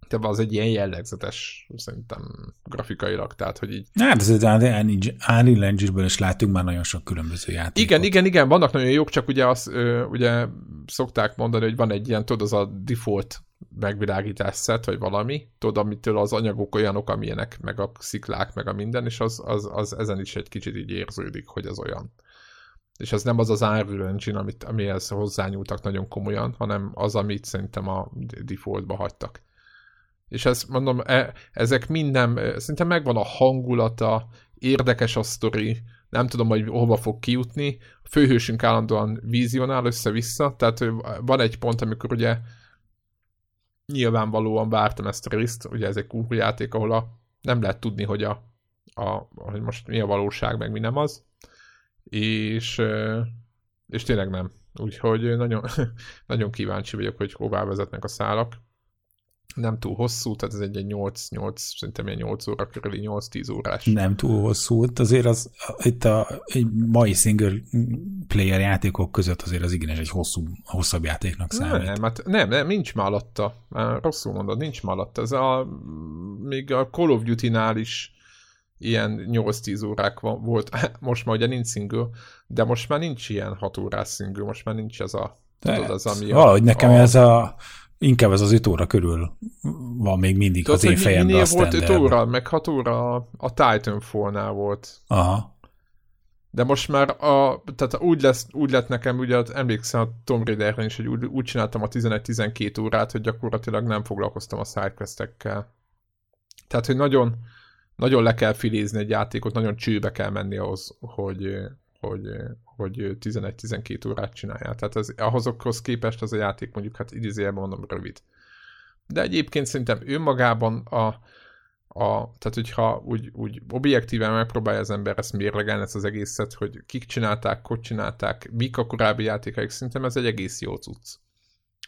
A: de az egy ilyen jellegzetes, szerintem grafikailag, tehát, hogy így...
B: Hát ez az Unreal Engine-ből is látunk már nagyon sok különböző játékot.
A: Igen, igen, igen, vannak nagyon jók, csak ugye azt ugye szokták mondani, hogy van egy ilyen, tudod, az a default megvilágítás szet, vagy valami, tudod, amitől az anyagok olyanok, amilyenek, meg a sziklák, meg a minden, és az, az, az ezen is egy kicsit így érződik, hogy az olyan. És ez nem az az Unreal Engine, amit, amihez hozzányúltak nagyon komolyan, hanem az, amit szerintem a defaultba hagytak. És ezt mondom, e, ezek minden, e, szerintem megvan a hangulata, érdekes a sztori, nem tudom, hogy hova fog kijutni. A főhősünk állandóan vízionál össze-vissza, tehát van egy pont, amikor ugye nyilvánvalóan vártam ezt a részt, ugye ez egy játék, ahol a, nem lehet tudni, hogy a, a, hogy most mi a valóság, meg mi nem az. És, és tényleg nem. Úgyhogy nagyon, nagyon kíváncsi vagyok, hogy hová vezetnek a szálak nem túl hosszú, tehát ez egy, egy 8, 8, szerintem ilyen 8 óra körüli 8-10 órás.
B: Nem túl hosszú, azért az itt a egy mai single player játékok között azért az igen egy hosszú, hosszabb játéknak számít.
A: Nem, hát nem, nem, nincs már alatta. Rosszul mondod, nincs már alatta. Ez a, még a Call of Duty-nál is ilyen 8-10 órák van, volt, most már ugye nincs single, de most már nincs ilyen 6 órás single, most már nincs ez a
B: tudod, az, ami valahogy a, nekem a, ez a Inkább ez az 5 óra körül van még mindig Tudod, az én fejemben a
A: volt 5 óra, meg 6 óra a Titanfall-nál volt.
B: Aha.
A: De most már a, tehát úgy, lesz, úgy lett nekem, ugye emlékszem a Tom raider is, hogy úgy, úgy csináltam a 11-12 órát, hogy gyakorlatilag nem foglalkoztam a sidequestekkel. Tehát, hogy nagyon, nagyon le kell filézni egy játékot, nagyon csőbe kell menni ahhoz, hogy, hogy, hogy 11-12 órát csinálják. Tehát az, ahhozokhoz képest az a játék mondjuk, hát idézőjelben mondom, rövid. De egyébként szerintem önmagában a, a, tehát hogyha úgy, úgy objektíven megpróbálja az ember ezt mérlegelni, ezt az egészet, hogy kik csinálták, hogy csinálták, mik a korábbi játékaik, szerintem ez egy egész jó cucc.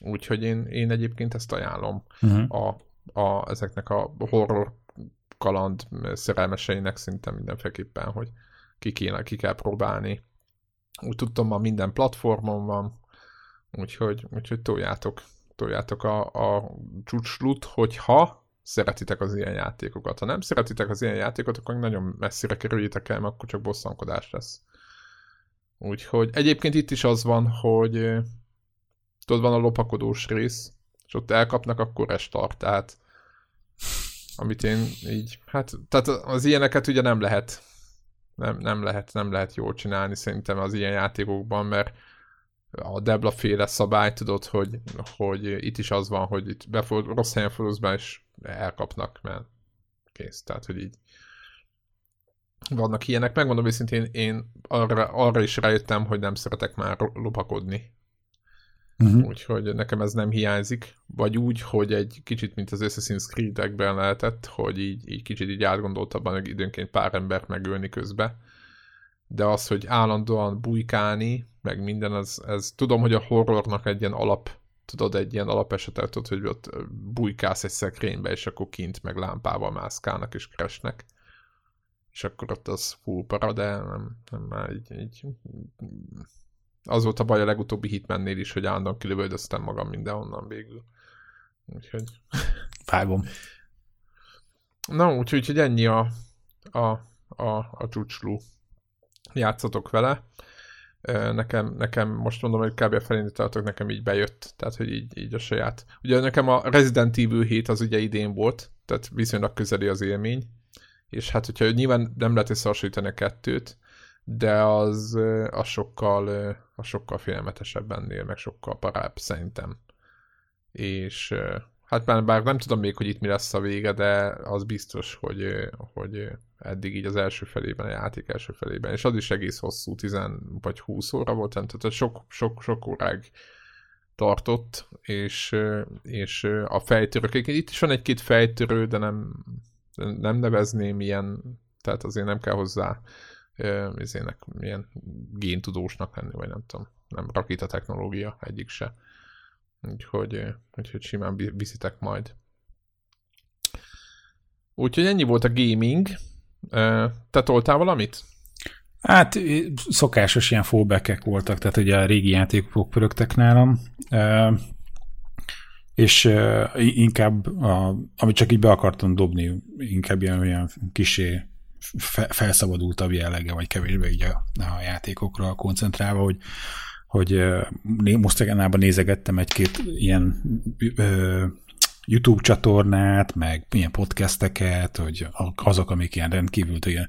A: Úgyhogy én, én egyébként ezt ajánlom uh-huh. a, a, ezeknek a horror kaland szerelmeseinek szinte mindenféleképpen, hogy ki, kéne, ki kell próbálni. Úgy tudtam, ma minden platformon van, úgyhogy, úgyhogy toljátok, toljátok a, a csúcslut, hogyha szeretitek az ilyen játékokat. Ha nem szeretitek az ilyen játékokat, akkor nagyon messzire kerüljétek el, mert akkor csak bosszankodás lesz. Úgyhogy egyébként itt is az van, hogy tudod, van a lopakodós rész, és ott elkapnak, akkor restart, tehát amit én így, hát, tehát az ilyeneket ugye nem lehet, nem, nem lehet, nem lehet jól csinálni szerintem az ilyen játékokban, mert a Debla féle szabály, tudod, hogy, hogy itt is az van, hogy itt befordul, rossz helyen fordulsz be, és elkapnak, mert kész, tehát, hogy így vannak ilyenek. Megmondom őszintén, én arra, arra is rájöttem, hogy nem szeretek már lopakodni. Uh-huh. Úgyhogy nekem ez nem hiányzik. Vagy úgy, hogy egy kicsit, mint az Assassin's Creed-ekben lehetett, hogy így, így kicsit így átgondoltabban, hogy időnként pár embert megölni közbe. De az, hogy állandóan bujkálni, meg minden, az, ez tudom, hogy a horrornak egy ilyen alap, tudod, egy ilyen alapesetet, tudod, hogy ott bujkálsz egy szekrénybe, és akkor kint meg lámpával mászkálnak és keresnek. És akkor ott az full para, de nem, nem már így, így az volt a baj a legutóbbi hitmennél is, hogy állandóan kilövöldöztem magam mindenhonnan végül. Úgyhogy...
B: Vágom.
A: Na, úgyhogy hogy ennyi a, a, a, a csúcslú. Játszatok vele. Nekem, nekem most mondom, hogy kb. felé tartok, nekem így bejött, tehát hogy így, így a saját. Ugye nekem a Resident Evil 7 az ugye idén volt, tehát viszonylag közeli az élmény, és hát hogyha nyilván nem lehet összehasonlítani a kettőt, de az, az sokkal, az sokkal félelmetesebb ennél, meg sokkal parább szerintem. És hát bár, bár nem tudom még, hogy itt mi lesz a vége, de az biztos, hogy, hogy eddig így az első felében, a játék első felében, és az is egész hosszú, 10 vagy 20 óra volt, tehát sok, sok, sok óráig tartott, és, és a fejtörők, itt is van egy-két fejtörő, de nem, nem nevezném ilyen, tehát azért nem kell hozzá izének, milyen géntudósnak lenni, vagy nem tudom, nem rakéta technológia egyik se. Úgyhogy, úgyhogy simán viszitek majd. Úgyhogy ennyi volt a gaming. Te toltál valamit?
B: Hát szokásos ilyen fallbackek voltak, tehát ugye a régi játékok pörögtek nálam, és inkább, a, amit csak így be akartam dobni, inkább ilyen, olyan kisé felszabadultabb jellege, vagy kevésbé így a, a játékokra koncentrálva, hogy hogy mostanában nézegettem egy-két ilyen ö, YouTube csatornát, meg ilyen podcasteket, hogy azok, amik ilyen rendkívül ilyen,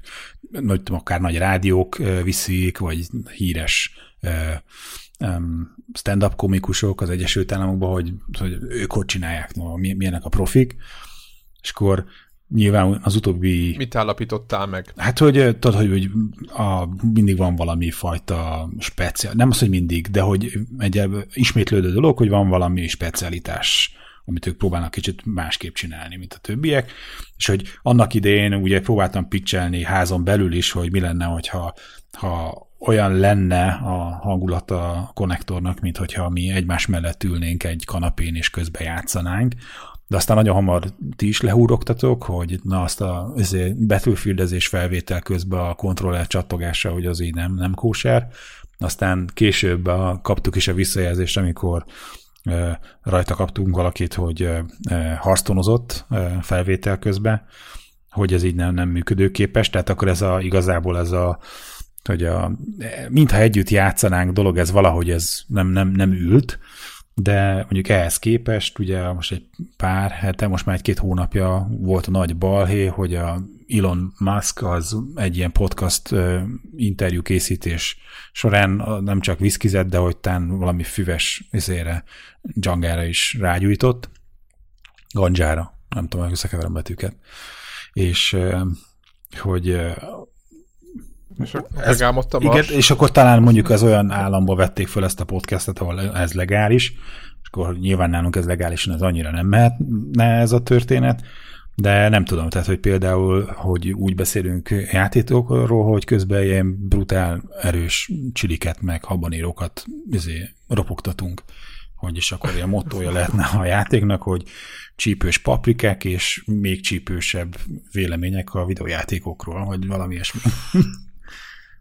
B: nagy, akár nagy rádiók viszik, vagy híres stand-up komikusok az Egyesült Államokban, hogy, hogy ők hogy csinálják, milyenek a profik, és akkor nyilván az utóbbi...
A: Mit állapítottál meg?
B: Hát, hogy tudod, hogy, hogy a, mindig van valami fajta speciál, nem az, hogy mindig, de hogy egy ismétlődő dolog, hogy van valami specialitás, amit ők próbálnak kicsit másképp csinálni, mint a többiek, és hogy annak idején ugye próbáltam pitchelni házon belül is, hogy mi lenne, hogyha ha olyan lenne a hangulata a konnektornak, mint hogyha mi egymás mellett ülnénk egy kanapén és közbe játszanánk, de aztán nagyon hamar ti is lehúrogtatok, hogy na azt a betűfüldezés felvétel közben a kontroller csattogása, hogy az így nem, nem kóser. Aztán később a, kaptuk is a visszajelzést, amikor e, rajta kaptunk valakit, hogy e, harctonozott e, felvétel közben, hogy ez így nem, nem működőképes, tehát akkor ez a, igazából ez a hogy a, mintha együtt játszanánk dolog, ez valahogy ez nem, nem, nem ült, de mondjuk ehhez képest, ugye most egy pár hete, most már egy-két hónapja volt a nagy balhé, hogy a Elon Musk az egy ilyen podcast interjú készítés során nem csak viszkizett, de hogy tán valami füves izére, dzsangára is rágyújtott, gandzsára, nem tudom, hogy összekeverem betűket. És hogy
A: és ez,
B: igen, és akkor talán mondjuk az olyan államba vették föl ezt a podcastet, ahol ez legális, és akkor nyilván nálunk ez legálisan, ez annyira nem mehetne ez a történet, de nem tudom, tehát, hogy például, hogy úgy beszélünk játékokról, hogy közben ilyen brutál, erős csiliket, meg habanérokat izé, ropogtatunk, hogy is akkor ilyen mottoja lehetne a játéknak, hogy csípős paprikák és még csípősebb vélemények a videójátékokról, vagy valami ilyesmi.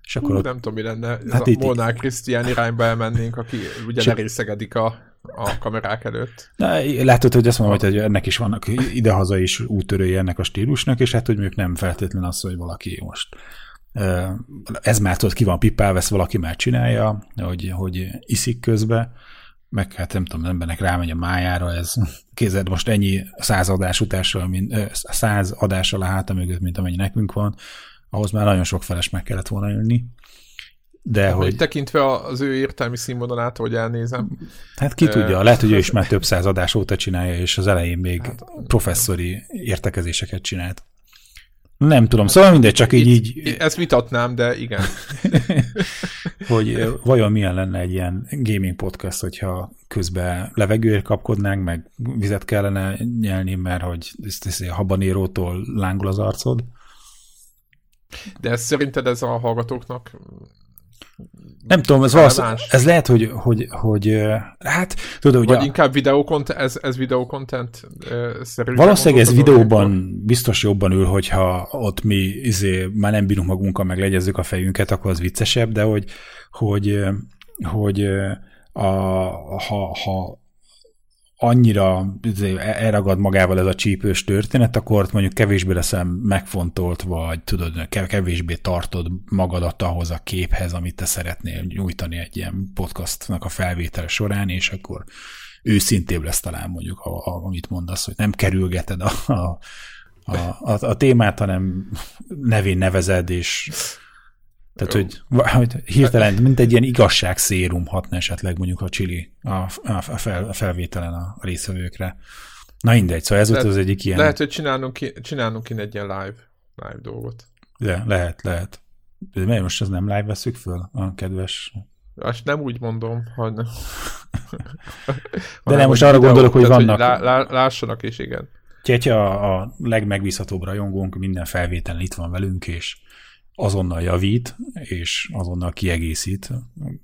A: És akkor ott... Nem tudom, mi lenne. Ez hát a Molnár Krisztián irányba elmennénk, aki ugye Csak... lerészegedik a, a kamerák előtt.
B: Na, látod, hogy azt mondom, hogy ennek is vannak idehaza is úttörői ennek a stílusnak, és hát, hogy ők nem feltétlen az, hogy valaki most ez már tudod, ki van pipál, vesz valaki már csinálja, hogy, hogy iszik közbe, meg hát nem tudom, embernek rámegy a májára, ez kézed most ennyi száz adás utással, mint, száz adással a háta mögött, mint amennyi nekünk van, ahhoz már nagyon sok feles meg kellett volna jönni.
A: De hát, hogy... Tekintve az ő értelmi színvonalát, hogy elnézem.
B: Hát ki tudja, lehet, hogy ő is már több száz adás óta csinálja, és az elején még hát, professzori értekezéseket csinált. Nem tudom, hát, szóval mindegy, csak így, így...
A: Ezt vitatnám, de igen.
B: hogy vajon milyen lenne egy ilyen gaming podcast, hogyha közben levegőért kapkodnánk, meg vizet kellene nyelni, mert hogy ezt, ezt a habanérótól lángol az arcod.
A: De ez szerinted ez a hallgatóknak
B: nem tudom, ez, valósz, ez lehet, hogy, hogy, hogy hát tudod,
A: Vagy a, inkább videokontent, ez, ez videokontent
B: szerű. Valószínűleg ez videóban akkor? biztos jobban ül, hogyha ott mi izé, már nem bírunk magunkkal, meg legyezzük a fejünket, akkor az viccesebb, de hogy, hogy, hogy a, ha, ha annyira izé, elragad magával ez a csípős történet, akkor mondjuk kevésbé leszel megfontolt, vagy tudod, kevésbé tartod magadat ahhoz a képhez, amit te szeretnél nyújtani egy ilyen podcastnak a felvétele során, és akkor őszintébb lesz talán mondjuk, a, a, amit mondasz, hogy nem kerülgeted a, a, a, a, a témát, hanem nevén nevezed, és tehát, hogy, hogy hirtelen, mint egy ilyen igazságszérum hatna esetleg mondjuk a Chili a, a, fel, a felvételen a részvevőkre. Na mindegy, szóval ez volt az egyik ilyen...
A: Lehet, hogy csinálnunk ki, csinálnunk ki egy ilyen live, live dolgot.
B: De, lehet, lehet. De miért most ez nem live veszük föl, a kedves...
A: Azt nem úgy mondom, hogy nem.
B: De nem, most arra gondolok, hogy vannak... Hogy
A: lá, lá, lássanak is, igen.
B: Tyetya a, a legmegbízhatóbb rajongónk, minden felvételen itt van velünk, és azonnal javít, és azonnal kiegészít,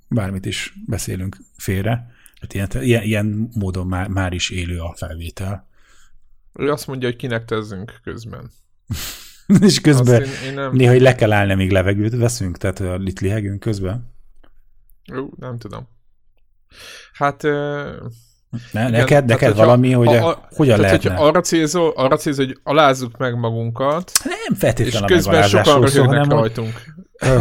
B: bármit is beszélünk félre. Hát ilyen, ilyen, ilyen módon már, már is élő a felvétel.
A: Ő azt mondja, hogy kinek tezzünk közben.
B: és közben én, én nem... néha hogy le kell állni, még levegőt veszünk, tehát a itt lihegünk közben.
A: Ú, nem tudom. Hát
B: ne, neked, Igen, neked tehát, valami, hogy a, a, hogyan tehát, lehetne?
A: arra célzol, arra célzol, hogy alázzuk meg magunkat,
B: nem feltétlenül
A: és közben sokan röhögnek rajtunk.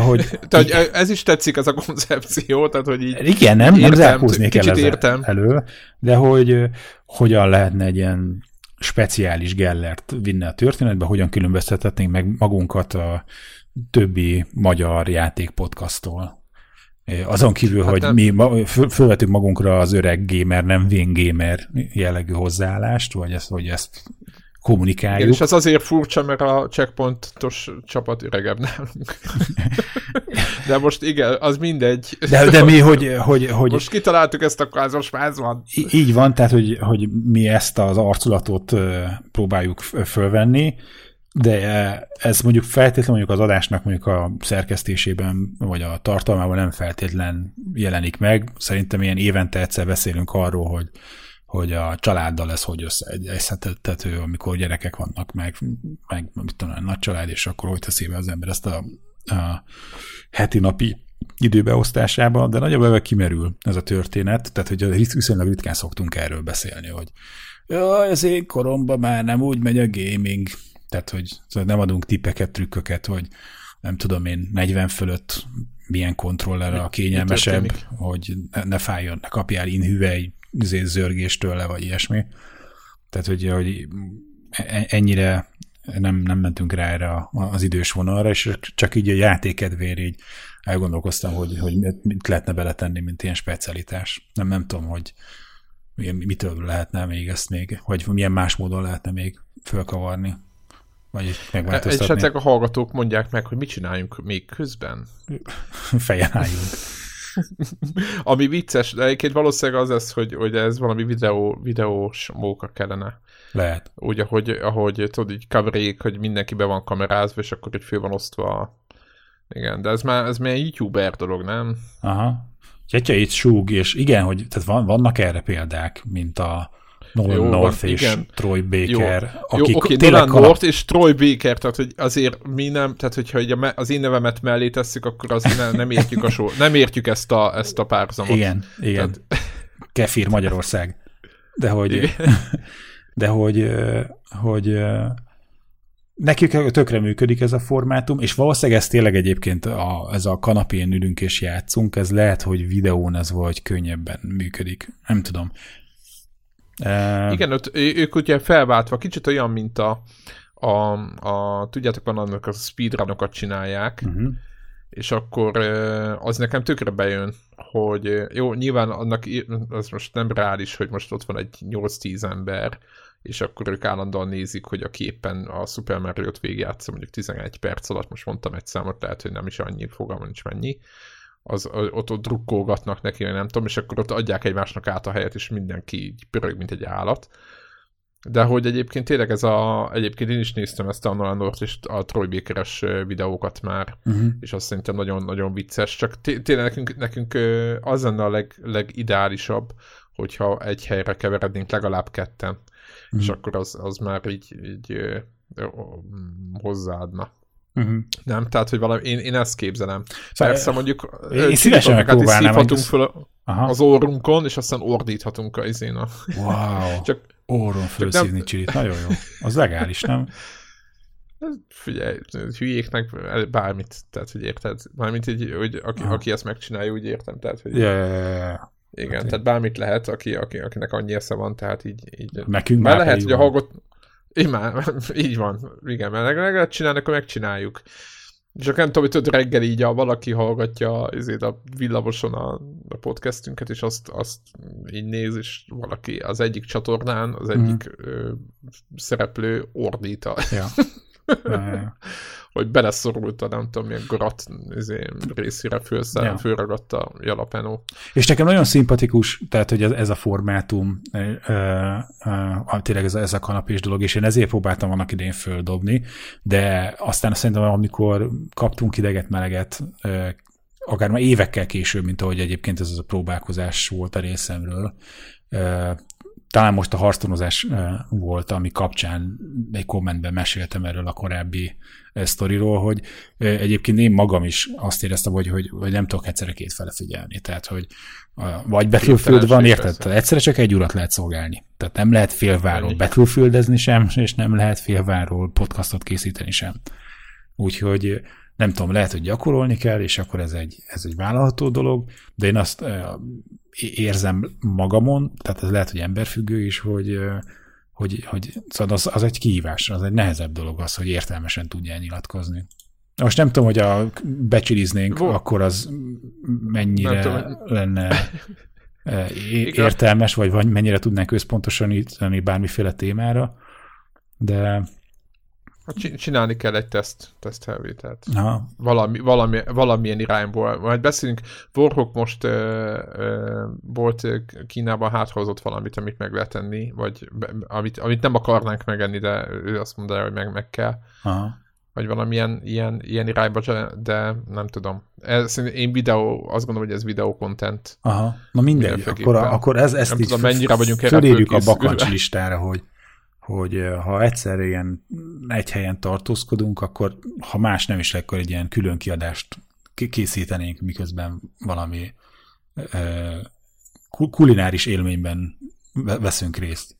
A: Hogy, tehát, ez is tetszik, ez a koncepció, tehát hogy így
B: Igen, nem, értem, nem zárkózni kell ezzel értem. elő, de hogy hogyan lehetne egy ilyen speciális gellert vinni a történetbe, hogyan különböztethetnénk meg magunkat a többi magyar játékpodcasttól. Azon kívül, hát hogy nem. mi ma, fölvetünk magunkra az öreg gamer, nem vén gamer jellegű hozzáállást, vagy ezt, hogy ezt kommunikáljuk. Igen,
A: és ez azért furcsa, mert a checkpointos csapat öregebb nálunk. de most igen, az mindegy.
B: De, de mi, hogy, hogy, hogy...
A: Most kitaláltuk ezt a kázos van.
B: Így van, tehát, hogy, hogy mi ezt az arculatot próbáljuk fölvenni, de e, ez mondjuk feltétlenül mondjuk az adásnak mondjuk a szerkesztésében, vagy a tartalmában nem feltétlen jelenik meg. Szerintem ilyen évente egyszer beszélünk arról, hogy, hogy a családdal lesz hogy összeegyeztethető, amikor gyerekek vannak, meg, meg mit tudom, nagy család, és akkor hogy teszi be az ember ezt a, a heti napi időbeosztásába, de nagyobb kimerül ez a történet, tehát hogy viszonylag ritkán szoktunk erről beszélni, hogy ja, az én koromban már nem úgy megy a gaming, tehát, hogy szóval nem adunk tippeket, trükköket, hogy nem tudom én, 40 fölött milyen kontroller a kényelmesebb, hogy ne, ne fájjon, ne kapjál inhüve egy izé, zörgést tőle, vagy ilyesmi. Tehát, hogy, hogy e, ennyire nem, nem mentünk rá erre az idős vonalra, és csak így a játékedvér így elgondolkoztam, hogy, hogy mit lehetne beletenni, mint ilyen specialitás. Nem, nem tudom, hogy mitől lehetne még ezt még, vagy milyen más módon lehetne még fölkavarni. Vagy
A: megváltoztatni. Esetleg a hallgatók mondják meg, hogy mit csináljunk még közben.
B: Fejen álljunk.
A: Ami vicces, de egyébként valószínűleg az lesz, hogy, hogy ez valami videó, videós móka kellene.
B: Lehet.
A: Úgy, ahogy, ahogy tudod, így coverék, hogy mindenki be van kamerázva, és akkor így fő van osztva. Igen, de ez már, ez már youtuber dolog, nem?
B: Aha. Gyatya itt súg, és igen, hogy tehát van, vannak erre példák, mint a Nolan Jó, North van, és igen. Troy Baker.
A: Jó, akik Jó oké, Nolan kalap... North és Troy Baker, tehát hogy azért mi nem, tehát hogyha az én nevemet mellé tesszük, akkor az nem, nem értjük a sor, nem értjük ezt a, ezt a párzamot.
B: Igen, igen. Tehát... Kefir Magyarország. De hogy, igen. de hogy, hogy nekik tökre működik ez a formátum, és valószínűleg ez tényleg egyébként a, ez a kanapén ülünk és játszunk, ez lehet, hogy videón ez vagy könnyebben működik. Nem tudom.
A: Uh, Igen, ott, ők ugye felváltva, kicsit olyan, mint a, a, a tudjátok, van annak a speedrunokat csinálják, uh-huh. és akkor az nekem tökre bejön, hogy jó, nyilván annak az most nem reális, hogy most ott van egy 8-10 ember, és akkor ők állandóan nézik, hogy aki éppen a Super Mario-t végigjátsza mondjuk 11 perc alatt, most mondtam egy számot, lehet, hogy nem is annyi, fogalmam nincs mennyi, az, ott, ott drukkolgatnak neki, nem tudom, és akkor ott adják egymásnak át a helyet, és mindenki így pörög, mint egy állat. De hogy egyébként tényleg ez a, egyébként én is néztem ezt a Nolandort és a Troy Baker-es videókat már, uh-huh. és azt szerintem nagyon-nagyon vicces, csak tényleg nekünk, nekünk az lenne a leg, legideálisabb, hogyha egy helyre keverednénk legalább ketten, uh-huh. és akkor az, az már így, így hozzáadna. Uh-huh. Nem, tehát, hogy valami, én, én ezt képzelem. Szóval Persze mondjuk
B: én szívesen megpróbálnám.
A: föl Aha. az orrunkon, és aztán ordíthatunk a izén a...
B: Wow, csak, orron fölszívni nem... csilit, nagyon jó. Az legális, nem?
A: Figyelj, hülyéknek bármit, tehát, hogy érted? Mármint így, hogy aki, aki ezt megcsinálja, úgy értem, tehát, hogy...
B: Ja, ja, ja.
A: Igen, hát tehát bármit lehet, aki, aki, akinek annyi esze van, tehát így... így
B: Nekünk már
A: lehet, hogy a hallgat, már, így van. Igen, mert lehet csinálni, akkor megcsináljuk. Csak nem tudom, hogy tudod, reggel így a, valaki hallgatja ezért a villamoson a, a podcastünket, és azt, azt így néz, és valaki az egyik csatornán, az egyik mm. ö, szereplő ordít a,
B: ja.
A: hogy beleszorult a nem tudom milyen garat izé, részére fölszel, ja. fölragadt a jalapeno.
B: És nekem nagyon szimpatikus, tehát hogy ez, ez a formátum, ö, ö, tényleg ez a, ez a kanapés dolog, és én ezért próbáltam annak idén földobni, de aztán szerintem amikor kaptunk ideget, meleget, ö, akár már évekkel később, mint ahogy egyébként ez az a próbálkozás volt a részemről, talán most a harctonozás volt, ami kapcsán egy kommentben meséltem erről a korábbi sztoriról, hogy egyébként én magam is azt éreztem, hogy, hogy, hogy nem tudok egyszerre kétfele figyelni. Tehát, hogy vagy Battlefield van, érted? Tehát egyszerre csak egy urat lehet szolgálni. Tehát nem lehet félváról Battlefieldezni sem, és nem lehet félváról podcastot készíteni sem. Úgyhogy nem tudom, lehet, hogy gyakorolni kell, és akkor ez egy, ez egy vállalható dolog, de én azt érzem magamon, tehát ez lehet, hogy emberfüggő is, hogy, hogy, hogy szóval az, az egy kihívás, az egy nehezebb dolog az, hogy értelmesen tudja nyilatkozni. Most nem tudom, hogy a becsiliznénk, Vo- akkor az mennyire lenne értelmes, vagy mennyire tudnánk összpontosítani bármiféle témára, de
A: Csinálni kell egy teszt, tesztfelvételt. Valami, valami, valamilyen irányból. Majd beszélünk, Warhawk most uh, uh, volt Kínában hátrahozott valamit, amit meg lehet tenni, vagy be, amit, amit nem akarnánk megenni, de ő azt mondja, hogy meg, meg kell. Aha. Vagy valamilyen ilyen, ilyen irányba, de nem tudom. Ez, én videó, azt gondolom, hogy ez videó content.
B: Aha, na mindegy, akkor, akkor ez, ezt nem így tudom, mennyire vagyunk fölírjuk a bakancs listára, hogy hogy ha egyszer ilyen egy helyen tartózkodunk, akkor ha más nem is, akkor egy ilyen külön kiadást készítenénk, miközben valami kulináris élményben veszünk részt.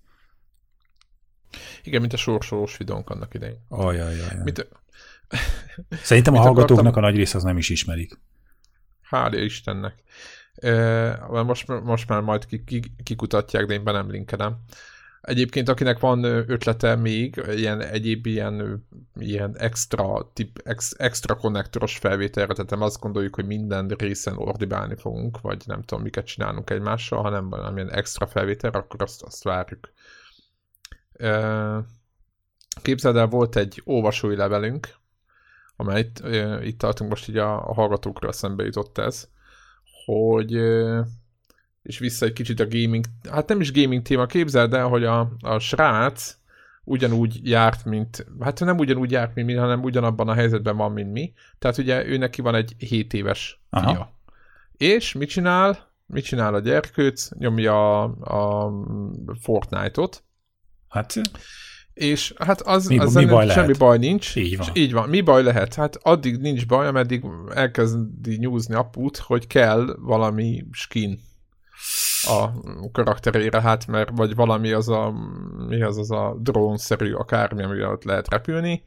A: Igen, mint a sorsolós videónk annak idején.
B: Ajajaj. Mint... Szerintem a hallgatóknak akartam... a nagy része az nem is ismerik.
A: Hál' Istennek. Most, most már majd kikutatják, de én be nem linkedem. Egyébként, akinek van ötlete még, ilyen egyéb ilyen, ilyen extra, tip, ex, extra konnektoros felvételre, tehát nem azt gondoljuk, hogy minden részen ordibálni fogunk, vagy nem tudom, miket csinálunk egymással, hanem valamilyen extra felvételre, akkor azt, azt várjuk. Képzeld el, volt egy olvasói levelünk, amely itt, itt tartunk most így a, a hallgatókra szembe jutott ez, hogy és vissza egy kicsit a gaming, hát nem is gaming téma, képzeld el, hogy a, a srác ugyanúgy járt, mint, hát nem ugyanúgy járt, mint mi, hanem ugyanabban a helyzetben van, mint mi. Tehát ugye ő neki van egy 7 éves Aha. fia. És mit csinál? Mit csinál a gyerkőc? Nyomja a, a Fortnite-ot.
B: Hát
A: és hát az, mi, az mi baj semmi lehet? baj nincs.
B: Így van.
A: Így van. Mi baj lehet? Hát addig nincs baj, ameddig elkezdi nyúzni aput, hogy kell valami skin a karakterére, hát mert vagy valami az a, mi az az a drón-szerű akármi, amivel ott lehet repülni,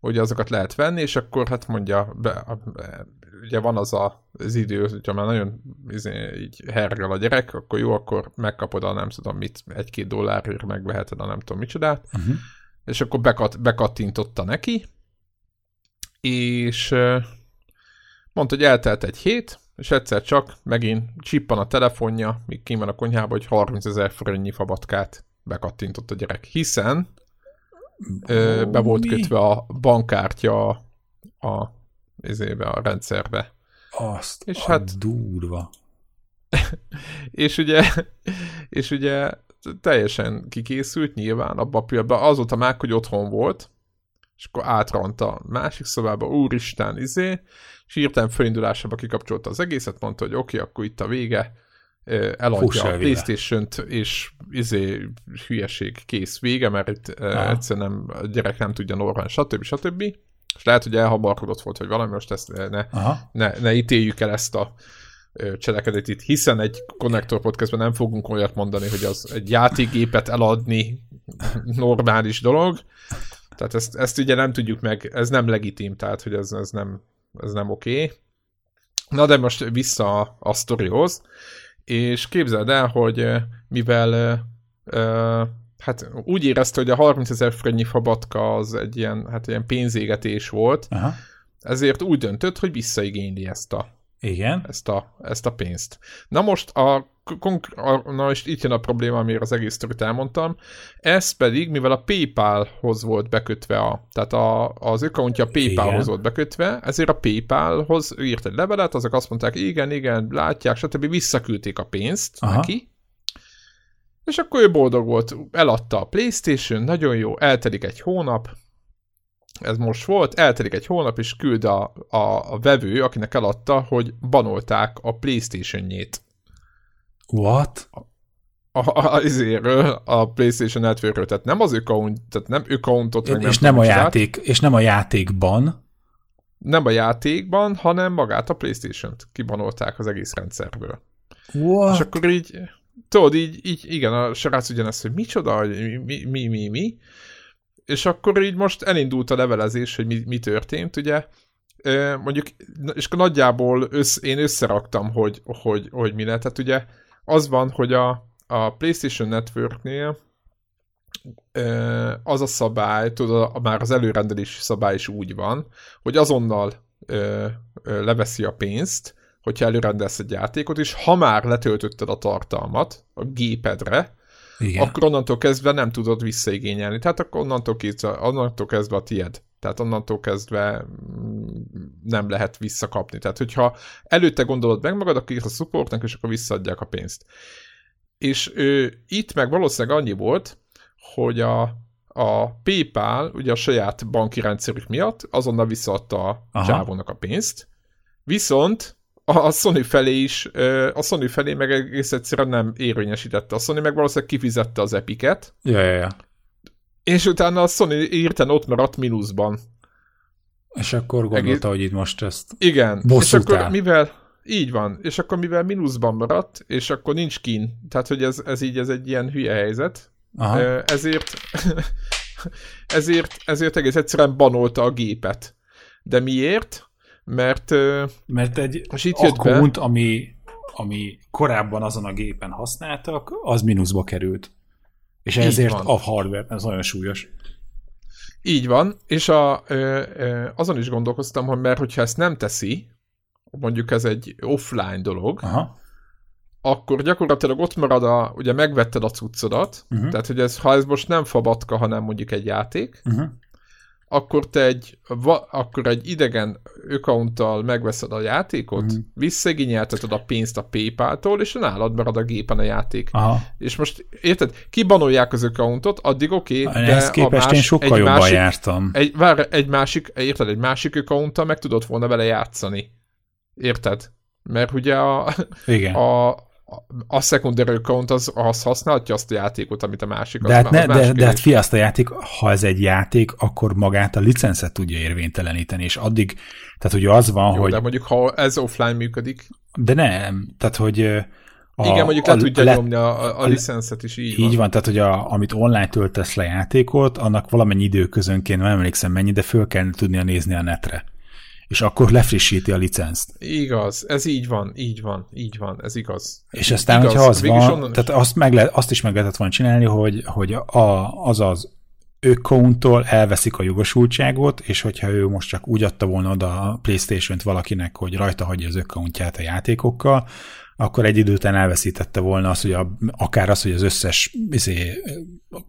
A: hogy azokat lehet venni, és akkor hát mondja, be, be, ugye van az a, az idő, hogyha már nagyon izé, így hergel a gyerek, akkor jó, akkor megkapod a nem tudom mit, egy-két dollárért megveheted a nem tudom micsodát, uh-huh. és akkor bekat, bekattintotta neki, és mondta, hogy eltelt egy hét, és egyszer csak megint csippan a telefonja, míg kim van a konyhába, hogy 30 ezer forintnyi fabatkát bekattintott a gyerek, hiszen ö, be volt kötve a bankkártya a, izébe, a rendszerbe.
B: Azt és hát durva.
A: és ugye, és ugye teljesen kikészült nyilván abban a pillanatban. Azóta már, hogy otthon volt, és akkor átront a másik szobába, úristen, izé, és hirtelen fölindulásába kikapcsolta az egészet, mondta, hogy oké, okay, akkor itt a vége, eladja a Playstation-t, és izé hülyeség kész vége, mert itt Aha. egyszerűen nem, a gyerek nem tudja normális, stb. stb. És lehet, hogy elhamarkodott volt, hogy valami, most ezt ne, ne, ne ítéljük el ezt a cselekedet itt, hiszen egy Connector podcastben nem fogunk olyat mondani, hogy az egy játékgépet eladni normális dolog, tehát ezt, ezt ugye nem tudjuk meg, ez nem legitim, tehát hogy ez, ez nem, ez nem oké. Okay. Na de most vissza a, a sztorihoz, és képzeld el, hogy mivel uh, hát úgy érezte, hogy a 30 ezer forintnyi fabatka az egy ilyen, hát ilyen pénzégetés volt, Aha. ezért úgy döntött, hogy visszaigényli ezt a,
B: Igen.
A: Ezt, a, ezt a pénzt. Na most a na és itt jön a probléma, amire az egész sztorit elmondtam. Ez pedig, mivel a PayPal-hoz volt bekötve, a, tehát a, az accountja PayPal-hoz volt bekötve, ezért a PayPal-hoz írt egy levelet, azok azt mondták, igen, igen, látják, stb. visszaküldték a pénzt Aha. neki, és akkor ő boldog volt, eladta a Playstation, nagyon jó, eltelik egy hónap, ez most volt, eltelik egy hónap, és küld a, a, a vevő, akinek eladta, hogy banolták a Playstation-jét.
B: What?
A: A, a, a, a PlayStation network tehát nem az account, tehát nem accountot,
B: és, és nem, nem a játék, és nem a játékban.
A: Nem a játékban, hanem magát a PlayStation-t kibanolták az egész rendszerből.
B: What?
A: És akkor így, tudod, így, így igen, a srác ugyanezt, hogy micsoda, mi, mi, mi, mi, és akkor így most elindult a levelezés, hogy mi, mi történt, ugye, mondjuk, és nagyjából össz, én összeraktam, hogy, hogy, hogy mi lett, ugye az van, hogy a, a PlayStation Networknél az a szabály, tudod, már az előrendelési szabály is úgy van, hogy azonnal ö, leveszi a pénzt, hogyha előrendelsz egy játékot, és ha már letöltötted a tartalmat a gépedre, Igen. akkor onnantól kezdve nem tudod visszaigényelni. Tehát akkor onnantól kezdve, onnantól kezdve a tied. Tehát onnantól kezdve mm, nem lehet visszakapni. Tehát, hogyha előtte gondolod meg magad, akkor a supportnak, és akkor visszaadják a pénzt. És ő, itt meg valószínűleg annyi volt, hogy a, a PayPal ugye a saját banki rendszerük miatt azonnal visszaadta a csávónak a pénzt, viszont a Sony felé is, a Sony felé meg egész egyszerűen nem érvényesítette. A Sony meg valószínűleg kifizette az epiket.
B: Ja, ja, ja.
A: És utána a Sony írten ott maradt mínuszban.
B: És akkor gondolta, Egész... hogy itt most ezt
A: Igen, és akkor mivel, így van, és akkor mivel mínuszban maradt, és akkor nincs kín, tehát hogy ez, ez így ez egy ilyen hülye helyzet, Aha. ezért ezért, ezért egész egyszerűen banolta a gépet. De miért? Mert
B: mert egy most itt akkont, ami, ami korábban azon a gépen használtak, az mínuszba került. És ezért van. a hardware, ez nagyon súlyos.
A: Így van, és a, ö, ö, azon is gondolkoztam, hogy mert hogyha ezt nem teszi, mondjuk ez egy offline dolog, Aha. akkor gyakorlatilag ott marad a, ugye megvetted a cuccodat, uh-huh. tehát hogy ez, ha ez most nem fabatka, hanem mondjuk egy játék, uh-huh akkor te egy, va, akkor egy idegen accounttal megveszed a játékot, mm. visszaigényelteted a pénzt a PayPal-tól, és nálad marad a gépen a játék. Aha. És most érted, kibanolják az accountot, addig oké,
B: okay, de a más, én sokkal egy jobban másik, jártam.
A: Egy, vár, egy másik, érted, egy másik accounttal meg tudod volna vele játszani. Érted? Mert ugye a, Igen. a, a secondary account az, az használhatja azt a játékot, amit a másik.
B: De hát, ne, de, de hát fia, azt a játék, ha ez egy játék, akkor magát a licenszet tudja érvényteleníteni, és addig, tehát hogy az van,
A: Jó,
B: hogy...
A: de mondjuk ha ez offline működik.
B: De nem, tehát hogy...
A: A, Igen, mondjuk le tudja le, nyomni a, a, a licenszet is, így,
B: így van. van. tehát hogy a, amit online töltesz le játékot, annak valamennyi időközönként, nem emlékszem mennyi, de föl kell tudnia nézni a netre és akkor lefrissíti a licenzt.
A: Igaz, ez így van, így van, így van, ez igaz.
B: És aztán, igaz, hogyha az van, tehát azt, meg le, azt is meg lehetett volna csinálni, hogy, hogy a, az az account elveszik a jogosultságot, és hogyha ő most csak úgy adta volna oda a Playstation-t valakinek, hogy rajta hagyja az accountját a játékokkal, akkor egy idő után elveszítette volna az, hogy a, akár az, hogy az összes, izé,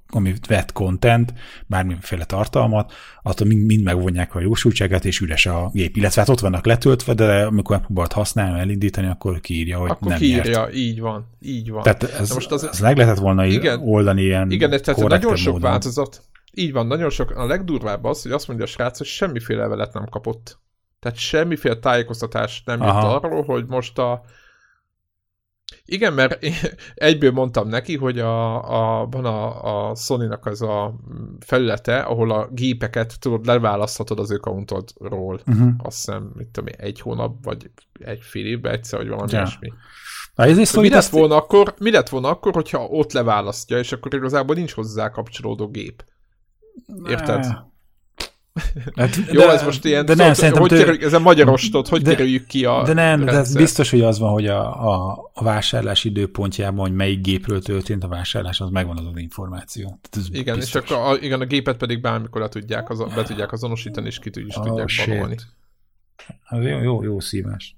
B: amit vett content, bármiféle tartalmat, attól mind, mind megvonják a jósultságát, és üres a gép. Illetve hát ott vannak letöltve, de amikor megpróbált használni, elindítani, akkor kiírja, hogy akkor nem kiírja,
A: nyert. így van, így van.
B: Tehát ez, most az, ez meg lehetett volna igen, oldani ilyen
A: Igen, tehát nagyon sok módon. változat. Így van, nagyon sok. A legdurvább az, hogy azt mondja a srác, hogy semmiféle levelet nem kapott. Tehát semmiféle tájékoztatást nem jött arról, hogy most a igen, mert egyből mondtam neki, hogy a, a, van a, a Sony-nak az a felülete, ahol a gépeket tudod, leválaszthatod az accountodról. Uh-huh. Azt hiszem, mit tudom én, egy hónap, vagy egy fél évben egyszer, vagy valami ja. ilyesmi. Na, ez is mi, lett volna akkor, mi lett volna akkor, hogyha ott leválasztja, és akkor igazából nincs hozzá kapcsolódó gép? Érted? Hát, Jó, de, ez most ilyen, de nem, szóval, hogy tő... kerül, ezen magyarostot, hogy de, kerüljük ki a
B: De nem, rendszer? de ez biztos, hogy az van, hogy a, a, a vásárlás időpontjában, hogy melyik gépről történt a vásárlás, az megvan az az információ.
A: Ez igen, biztos. és akkor a, igen, a gépet pedig bármikor le tudják, az, be tudják azonosítani, és ki is oh, tudják
B: balolni. Az jó, jó, jó szívás.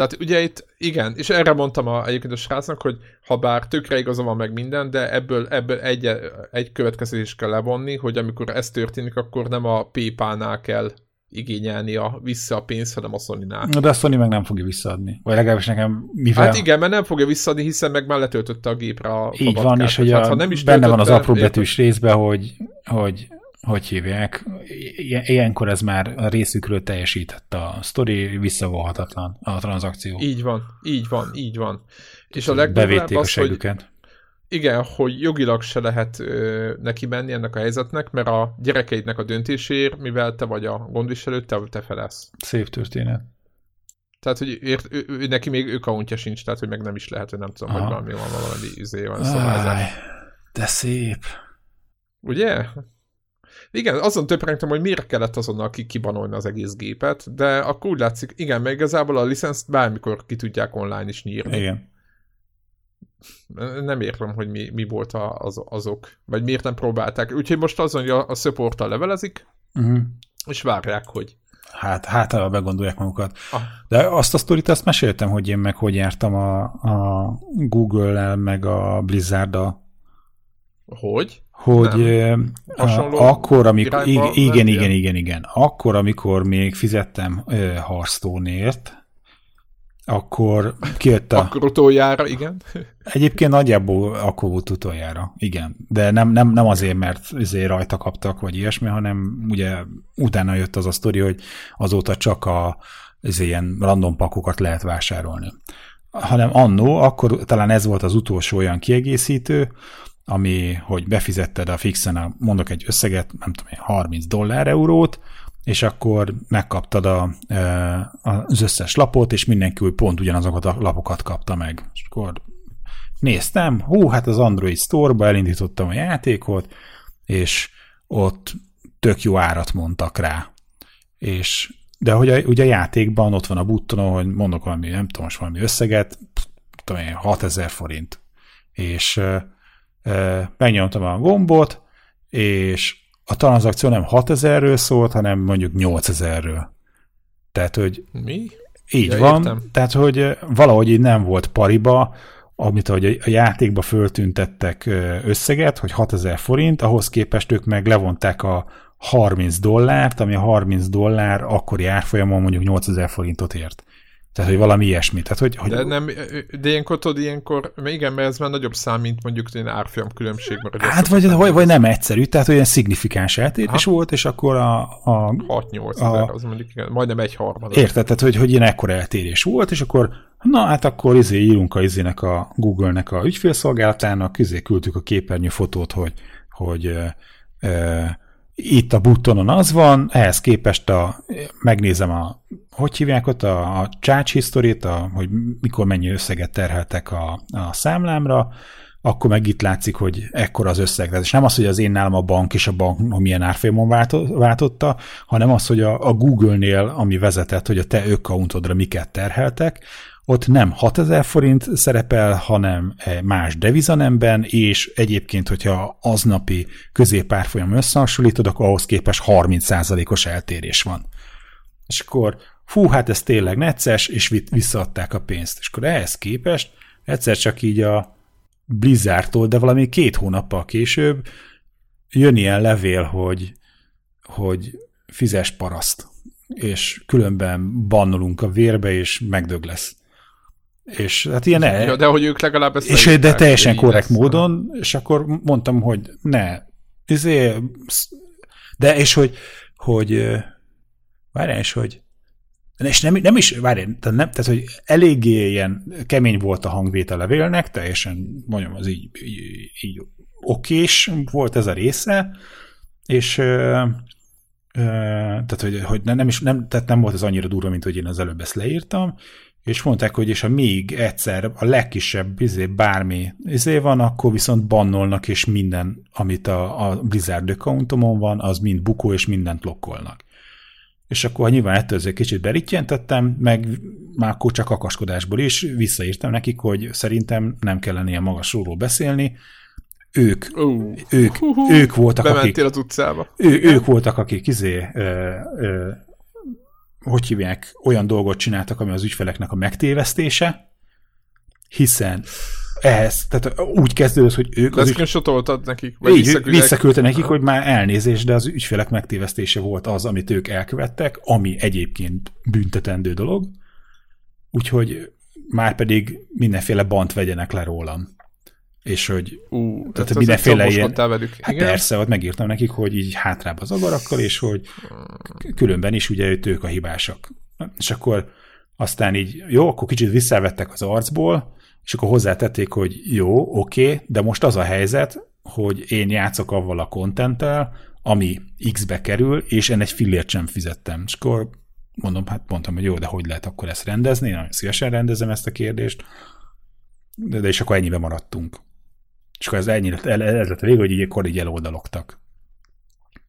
A: Tehát ugye itt, igen, és erre mondtam a, egyébként a srácnak, hogy ha bár tökre igaza van meg minden, de ebből, ebből egy, egy következés kell levonni, hogy amikor ez történik, akkor nem a PayPal-nál kell igényelni a, vissza a pénzt, hanem a Sony-nál.
B: De a Sony meg nem fogja visszaadni. Vagy legalábbis nekem mivel...
A: Hát igen, mert nem fogja visszaadni, hiszen meg már letöltötte a gépre a
B: Így van, és hogy hát, ha nem is benne van az apró betűs részben, hogy, hogy hogy hívják, ilyenkor ez már a részükről teljesített a sztori, visszavonhatatlan a tranzakció.
A: Így van, így van, így van. És a legdurvább az, a hogy igen, hogy jogilag se lehet ö, neki menni ennek a helyzetnek, mert a gyerekeidnek a döntéséért, mivel te vagy a gondviselő, te, te felelsz.
B: Szép történet.
A: Tehát, hogy ért, ő, ő, neki még accountja sincs, tehát, hogy meg nem is lehet, hogy nem tudom, Aha. hogy valami van, valami izé van szabályzás.
B: De szép.
A: Ugye? Igen, azon töprengtem, hogy miért kellett azonnal kibanolni az egész gépet, de akkor úgy látszik, igen, meg igazából a licenszt bármikor ki tudják online is nyírni.
B: Igen.
A: Nem értem, hogy mi, mi volt az, azok, vagy miért nem próbálták. Úgyhogy most azon, hogy a, a support levelezik, uh-huh. és várják, hogy
B: Hát, hát ha begondolják magukat. Ah. De azt a sztorit azt meséltem, hogy én meg hogy jártam a, a Google-el, meg a Blizzard-a.
A: Hogy?
B: Hogy akkor, amikor, igen, igen, igen, igen, igen, akkor, amikor még fizettem uh, Hearthstone-ért, akkor kijött a...
A: Akkor utoljára, igen.
B: Egyébként nagyjából akkor volt utoljára, igen. De nem, nem, nem azért, mert azért rajta kaptak, vagy ilyesmi, hanem ugye utána jött az a sztori, hogy azóta csak a az ilyen random pakokat lehet vásárolni. Hanem annó, akkor talán ez volt az utolsó olyan kiegészítő, ami, hogy befizetted a fixen, a, mondok egy összeget, nem tudom, 30 dollár eurót, és akkor megkaptad a, e, az összes lapot, és mindenki pont ugyanazokat a lapokat kapta meg. És akkor néztem, hú, hát az Android Store-ba elindítottam a játékot, és ott tök jó árat mondtak rá. És, de hogy a, ugye a játékban ott van a buttonon, hogy mondok valami, nem tudom, most valami összeget, tudom én, 6000 forint. És megnyomtam a gombot, és a tranzakció nem 6000-ről szólt, hanem mondjuk 8000-ről. Tehát, hogy...
A: Mi?
B: Így ja, van, értem. tehát hogy valahogy így nem volt pariba, amit ahogy a játékba föltüntettek összeget, hogy 6000 forint, ahhoz képest ők meg levonták a 30 dollárt, ami a 30 dollár akkori árfolyamon mondjuk 8000 forintot ért. Tehát, hogy valami ilyesmi. Tehát, hogy, hogy...
A: De, nem, de ilyenkor tudod, ilyenkor, igen, mert ez már nagyobb szám, mint mondjuk egy árfolyam különbség.
B: Mert hát, vagy, vagy, vagy, nem egyszerű, tehát olyan szignifikáns eltérés volt, és akkor a... a
A: 6-8 ezer, az mondjuk igen, majdnem egy harmad.
B: Érted, tehát, hogy, hogy ilyen ekkora eltérés volt, és akkor na hát akkor izé írunk a izének a Google-nek a ügyfélszolgálatának, izé küldtük a képernyő fotót, hogy, hogy e, e, itt a buttonon az van, ehhez képest a, megnézem a, hogy hívják ott, a, a charge history a, hogy mikor mennyi összeget terheltek a, a számlámra, akkor meg itt látszik, hogy ekkora az összeg. És nem az, hogy az én nálam a bank és a bank milyen árfolyamon váltotta, hanem az, hogy a, a Google-nél, ami vezetett, hogy a te accountodra miket terheltek, ott nem 6000 forint szerepel, hanem más devizanemben, és egyébként, hogyha aznapi középárfolyam összehasonlítod, akkor ahhoz képest 30%-os eltérés van. És akkor, fú, hát ez tényleg necces, és visszaadták a pénzt. És akkor ehhez képest egyszer csak így a Blizzardtól, de valami két hónappal később jön ilyen levél, hogy, hogy fizes paraszt, és különben bannolunk a vérbe, és megdög lesz. És hát ilyen
A: el... Ja, de hogy ők legalább ezt
B: És de teljesen korrekt lesz. módon, és akkor mondtam, hogy ne, izé, de és hogy, hogy várjál, és hogy és nem, nem is, várj, tehát, nem, tehát, hogy eléggé ilyen kemény volt a hangvétel levélnek, teljesen, mondjam, az így, így, így okés volt ez a része, és ö, ö, tehát, hogy, hogy nem, is, nem, tehát nem volt ez annyira durva, mint hogy én az előbb ezt leírtam, és mondták, hogy és ha még egyszer a legkisebb izé, bármi izé van, akkor viszont bannolnak, és minden, amit a, a Blizzard accountomon van, az mind bukó, és mindent lokkolnak. És akkor nyilván ettől egy kicsit berittyentettem, meg már akkor csak akaskodásból is visszaírtam nekik, hogy szerintem nem kellene ilyen magasról beszélni, ők, uh, ők, uh, uh, ők voltak,
A: akik... az utcába.
B: Ő, ők voltak, akik izé, ö, ö, hogy hívják, olyan dolgot csináltak, ami az ügyfeleknek a megtévesztése, hiszen ehhez, tehát úgy kezdődött, hogy ők...
A: De az ügy... nekik?
B: Vagy így, visszaküldte nekik, hogy már elnézés, de az ügyfelek megtévesztése volt az, amit ők elkövettek, ami egyébként büntetendő dolog, úgyhogy már pedig mindenféle bant vegyenek le rólam és hogy
A: uh, tehát mindenféle ilyen... Velük.
B: Hát Igen? persze, ott megírtam nekik, hogy így hátrább az agarakkal, és hogy különben is ugye ők a hibásak. És akkor aztán így, jó, akkor kicsit visszavettek az arcból, és akkor hozzátették, hogy jó, oké, okay, de most az a helyzet, hogy én játszok avval a kontenttel, ami X-be kerül, és én egy fillért sem fizettem. És akkor mondom, hát mondtam, hogy jó, de hogy lehet akkor ezt rendezni? Én nagyon szívesen rendezem ezt a kérdést, de, de és akkor ennyibe maradtunk. És akkor ez ennyire, ez lett a vég, hogy így akkor így eloldalogtak.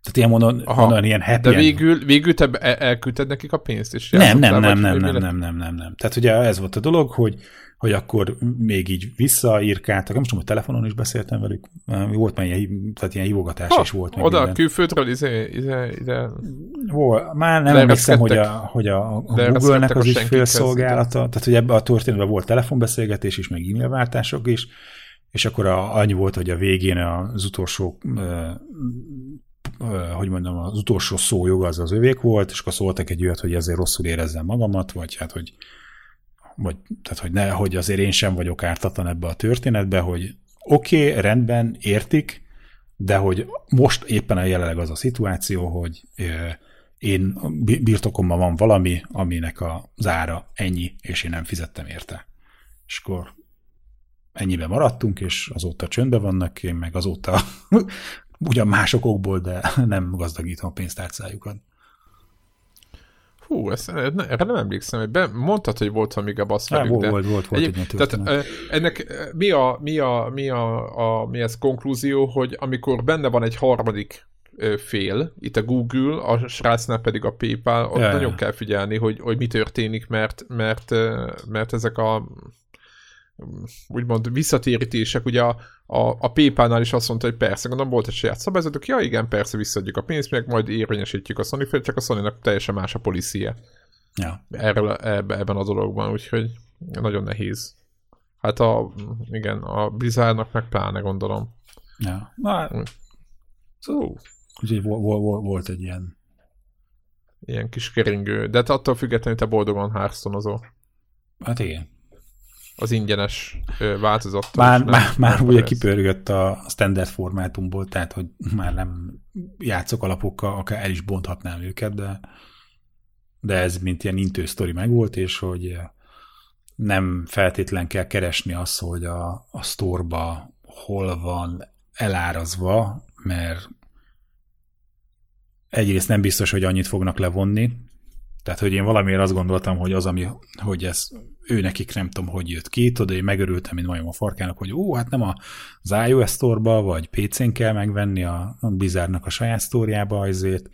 B: Tehát ilyen mondon, mondon ilyen happy
A: De végül, végül te elküldted nekik a pénzt? És
B: nem, nem, nem, nem, nem, nem, nem, nem, nem. Tehát ugye ez volt a dolog, hogy, hogy akkor még így visszaírkáltak, nem tudom, hogy telefonon is beszéltem velük, volt már ilyen, tehát ilyen hívogatás ha, is volt.
A: Oda minden. a külföldről izé, ide, ide
B: Hol, már nem emlékszem, hogy a, hogy a, a Google-nek az ügyfélszolgálata, tehát hogy ebben a történetben volt telefonbeszélgetés is, meg e-mailváltások is, és akkor a, annyi volt, hogy a végén az utolsó hogy mondjam, az utolsó szó joga az az övék volt, és akkor szóltak egy olyat, hogy ezért rosszul érezzem magamat, vagy hát, hogy, vagy, tehát, hogy, ne, hogy azért én sem vagyok ártatlan ebbe a történetbe, hogy oké, okay, rendben, értik, de hogy most éppen a jelenleg az a szituáció, hogy én birtokomban van valami, aminek az ára ennyi, és én nem fizettem érte. És akkor ennyibe maradtunk, és azóta csöndbe vannak, én meg azóta ugyan másokokból, de nem gazdagítom a pénztárcájukat.
A: Hú, ezt, erre nem emlékszem, hogy be, mondtad, hogy volt valami gabasz
B: velük, volt, de... Volt, volt, volt egy,
A: tehát, ennek mi a, mi a, mi a, a, mi ez konklúzió, hogy amikor benne van egy harmadik fél, itt a Google, a srácnál pedig a PayPal, ott ja, nagyon kell figyelni, hogy, hogy mi történik, mert, mert, mert ezek a úgymond visszatérítések, ugye a, a, a PayPal-nál is azt mondta, hogy persze, gondolom volt egy saját szabályzatok, ja igen, persze visszaadjuk a pénzt, meg majd érvényesítjük a Sony fel, csak a Sony-nak teljesen más a policia. ja. erről, ebbe, ebben a dologban, úgyhogy nagyon nehéz. Hát a, igen, a Blizzardnak meg pláne gondolom.
B: Ja. Na, Szó. Úgyhogy volt egy ilyen
A: ilyen kis keringő. De te attól függetlenül te boldogan hearthstone
B: Hát igen.
A: Az ingyenes változat.
B: Már, már, már ugye kipörgött a standard formátumból, tehát hogy már nem játszok alapokkal, akár el is bonthatnám őket, de, de ez mint ilyen intő sztori megvolt, és hogy nem feltétlen kell keresni azt, hogy a, a sztorba hol van elárazva, mert egyrészt nem biztos, hogy annyit fognak levonni, tehát, hogy én valamiért azt gondoltam, hogy az, ami, hogy ez ő nekik nem tudom, hogy jött ki, tudod, én megörültem, mint majom a farkának, hogy ó, hát nem az iOS store vagy PC-n kell megvenni a, a Blizzardnak a saját sztóriába azért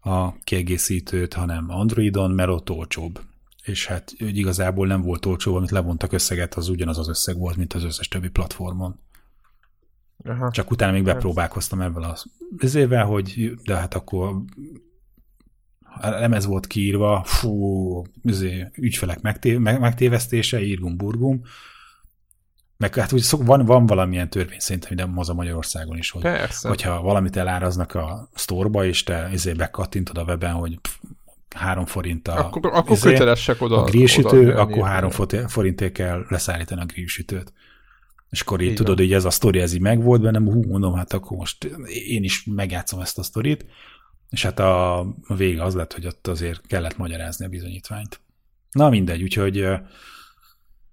B: a kiegészítőt, hanem Androidon, mert ott olcsóbb. És hát igazából nem volt olcsó, amit levontak összeget, az ugyanaz az összeg volt, mint az összes többi platformon. Aha. Csak utána még bepróbálkoztam ebben az ezével, hogy de hát akkor lemez volt kiírva, fú, ezé, ügyfelek megté, megtévesztése, írgum, burgum, meg hát úgy szok, van, van valamilyen törvény szerintem, de az a Magyarországon is, hogy Persze. hogyha valamit eláraznak a sztorba, és te ezért bekattintod a weben, hogy pff, három forint a,
A: akkor, akkor izé, kötelesek oda,
B: a grillsütő, oda akkor három forintért kell leszállítani a grillsütőt. És akkor így, így tudod, hogy ez a sztori, ez így megvolt bennem, hú, mondom, hát akkor most én is megjátszom ezt a sztorit, és hát a, a vége az lett, hogy ott azért kellett magyarázni a bizonyítványt. Na mindegy, úgyhogy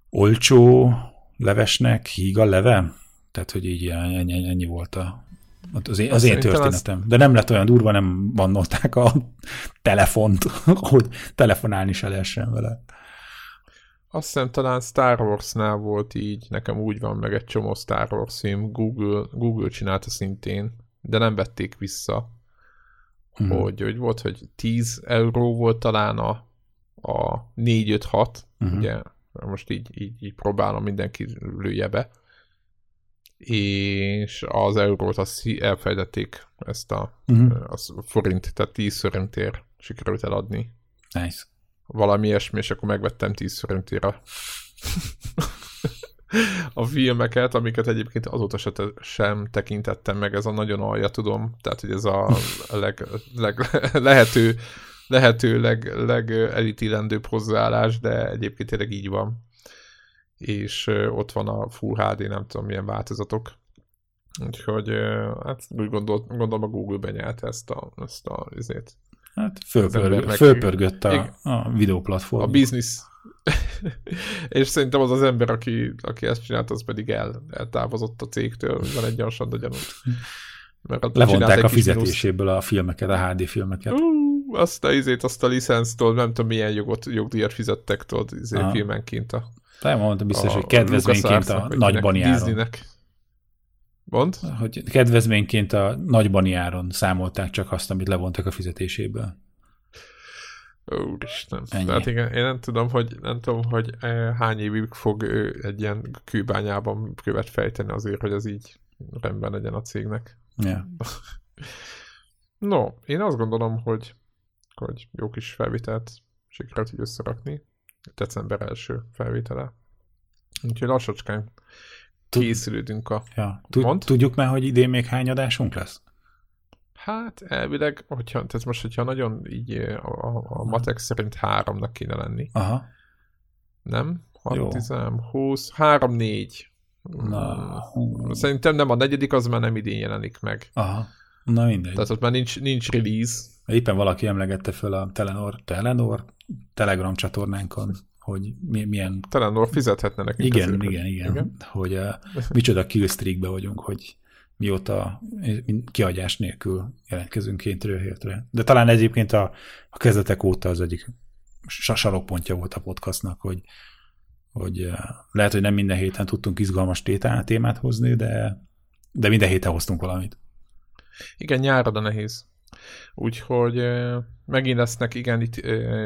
B: olcsó levesnek híg a leve, tehát hogy így ennyi, ennyi volt a, az én, az én történetem. Az... De nem lett olyan durva, nem bannolták a telefont, hogy telefonálni se lehessen vele.
A: Azt hiszem talán Star Wars-nál volt így, nekem úgy van meg egy csomó Star Wars film, Google, Google csinálta szintén, de nem vették vissza. Hmm. Hogy, hogy volt, hogy 10 euró volt talán a, a 4-5-6, hmm. ugye most így, így, így próbálom mindenki lője be, és az eurót azt elfejtették ezt a, hmm. az forint, tehát 10 forintért sikerült eladni.
B: Nice
A: valami ilyesmi, és akkor megvettem 10 forintira a filmeket, amiket egyébként azóta se sem tekintettem meg, ez a nagyon alja, tudom, tehát hogy ez a leg, leg, lehető, lehető leg, legelitillendőbb hozzáállás, de egyébként tényleg így van. És ott van a Full HD, nem tudom milyen változatok. Úgyhogy hát úgy gondolt, gondolom a Google benyelt ezt a, ezt a ezért,
B: Hát fölpörgött, fölpörgött a, a videóplatform.
A: A biznisz. és szerintem az az ember, aki, aki ezt csinált, az pedig el, eltávozott a cégtől, van egy gyorsan a gyanút.
B: Mert Levonták a fizetéséből a filmeket, a HD filmeket.
A: Uh, azt a izét, azt a licensztől, nem tudom milyen jogot, jogdíjat fizettek tudod, izé, filmenként a
B: nem mondtam biztos, a hogy kedvezményként a nagyban járon. Disneynek.
A: Mond?
B: Hogy kedvezményként a nagybani áron számolták csak azt, amit levontak a fizetéséből.
A: Úristen. Ennyi. Tehát igen, én nem tudom, hogy, nem tudom, hogy eh, hány évig fog ő egy ilyen kőbányában követ fejteni azért, hogy az így rendben legyen a cégnek.
B: Yeah.
A: no, én azt gondolom, hogy, hogy jó kis felvételt sikerült így összerakni. December első felvétele. Úgyhogy lassacskán készülődünk a...
B: Ja. Tud, tudjuk már, hogy idén még hány adásunk lesz?
A: Hát elvileg, hogyha, tehát most, hogyha nagyon így a, a, a matek szerint háromnak kéne lenni.
B: Aha.
A: Nem? 6, 10, 20, 3, 4. Na. Hmm. Szerintem nem, a negyedik az már nem idén jelenik meg.
B: Aha. Na mindegy.
A: Tehát ott már nincs, nincs release.
B: Éppen valaki emlegette föl a Telenor, Telenor Telegram csatornánkon, hogy milyen...
A: Telenor fizethetne nekünk.
B: Igen, igen, igen, igen, hogy uh, micsoda killstreakbe vagyunk, hogy mióta kiadás nélkül jelentkezünk kéntről hétre. De talán egyébként a, a kezdetek óta az egyik sarokpontja volt a podcastnak, hogy, hogy uh, lehet, hogy nem minden héten tudtunk izgalmas tétán, témát hozni, de, de minden héten hoztunk valamit.
A: Igen, nyárra de nehéz. Úgyhogy megint lesznek, igen, itt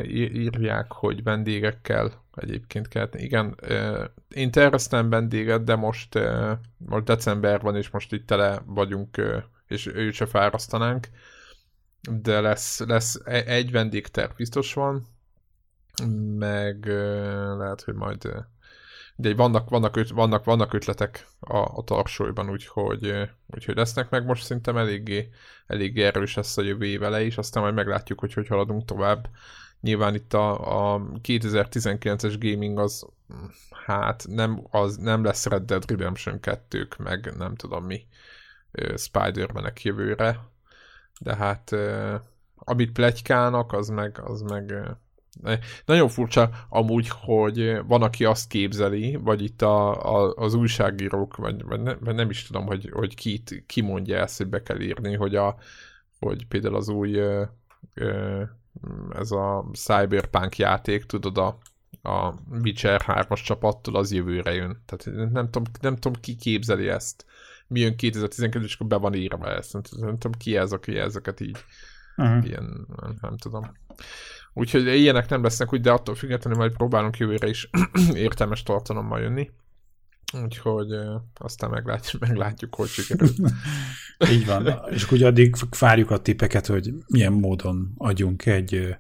A: írják, hogy vendégekkel egyébként kell. Igen, én terveztem vendéget, de most, most december van, és most itt tele vagyunk, és őt se fárasztanánk. De lesz, lesz e, egy vendégterv biztos van, meg lehet, hogy majd de vannak, vannak, vannak, vannak ötletek a, a tarsolyban, úgyhogy, úgyhogy lesznek meg most szerintem eléggé, eléggé erős lesz a jövő éve és aztán majd meglátjuk, hogy hogy haladunk tovább. Nyilván itt a, a 2019-es gaming az hát nem, az nem lesz Red Dead Redemption 2 meg nem tudom mi Spider-Man-ek jövőre, de hát amit plegykálnak, az meg, az meg nagyon furcsa amúgy, hogy van, aki azt képzeli, vagy itt a, a, az újságírók, vagy, vagy, ne, vagy nem is tudom, hogy, hogy ki, ki mondja ezt, hogy be kell írni, hogy, a, hogy például az új ez a Cyberpunk játék, tudod, a, a Witcher 3-as csapattól az jövőre jön. Tehát nem tudom, nem tudom ki képzeli ezt. Mi jön 2012 és akkor be van írva ezt. Nem, nem tudom ki ez, aki ezeket így uh-huh. ilyen, nem, nem tudom. Úgyhogy ilyenek nem lesznek úgy, de attól függetlenül majd próbálunk jövőre is értelmes tartalommal jönni. Úgyhogy aztán meglátjuk, meglátjuk hogy sikerül.
B: Így van. És akkor addig várjuk a tippeket, hogy milyen módon adjunk egy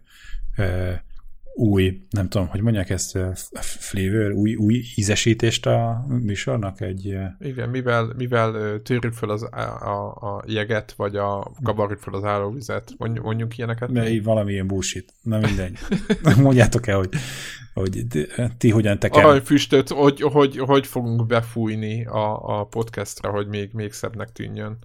B: új, nem tudom, hogy mondják ezt, flavor, új, új ízesítést a műsornak? Egy...
A: Igen, mivel, mivel tűrjük fel az, a, a, jeget, vagy a kabarjuk fel az állóvizet, mondjuk ilyeneket?
B: Ne, valamilyen bullshit. Na mindegy. Mondjátok el, hogy, hogy ti hogyan teker...
A: Aranyfüstöt, hogy, hogy, hogy fogunk befújni a, a podcastra, hogy még, még szebbnek tűnjön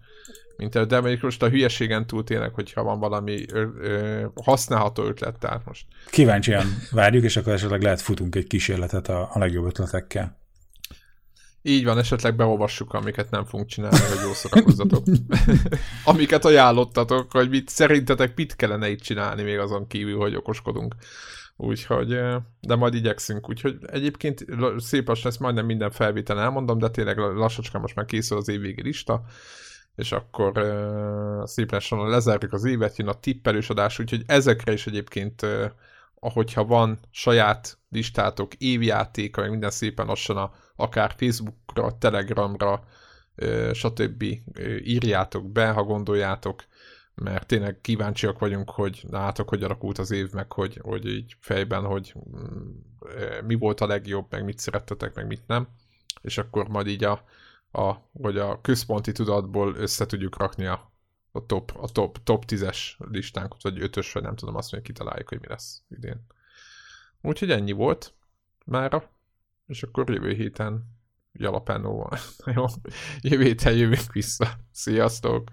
A: mint de mondjuk most a hülyeségen túl tényleg, hogyha van valami ö, ö, használható ötlet, tehát most.
B: Kíváncsian várjuk, és akkor esetleg lehet futunk egy kísérletet a, a legjobb ötletekkel.
A: Így van, esetleg beolvassuk, amiket nem fogunk csinálni, hogy jó szórakozzatok. amiket ajánlottatok, hogy mit szerintetek mit kellene itt csinálni, még azon kívül, hogy okoskodunk. Úgyhogy, de majd igyekszünk. Úgyhogy egyébként szép ezt majdnem minden felvétel elmondom, de tényleg lassacskán most már készül az évvégi lista és akkor uh, szépen lassan lezárjuk az évet, jön a tippelős adás, úgyhogy ezekre is egyébként, uh, ahogyha van saját listátok, évjátéka, meg minden szépen lassan a, akár Facebookra, Telegramra, uh, stb. Uh, írjátok be, ha gondoljátok, mert tényleg kíváncsiak vagyunk, hogy látok, hogy alakult az év, meg hogy, hogy így fejben, hogy uh, mi volt a legjobb, meg mit szerettetek, meg mit nem, és akkor majd így a a, vagy a központi tudatból össze tudjuk rakni a, a top, a top, top 10-es listánkat, vagy 5-ös, vagy nem tudom azt, hogy kitaláljuk, hogy mi lesz idén. Úgyhogy ennyi volt mára, és akkor jövő héten jalapánóval. Jó, jövő héten jövünk vissza. Sziasztok!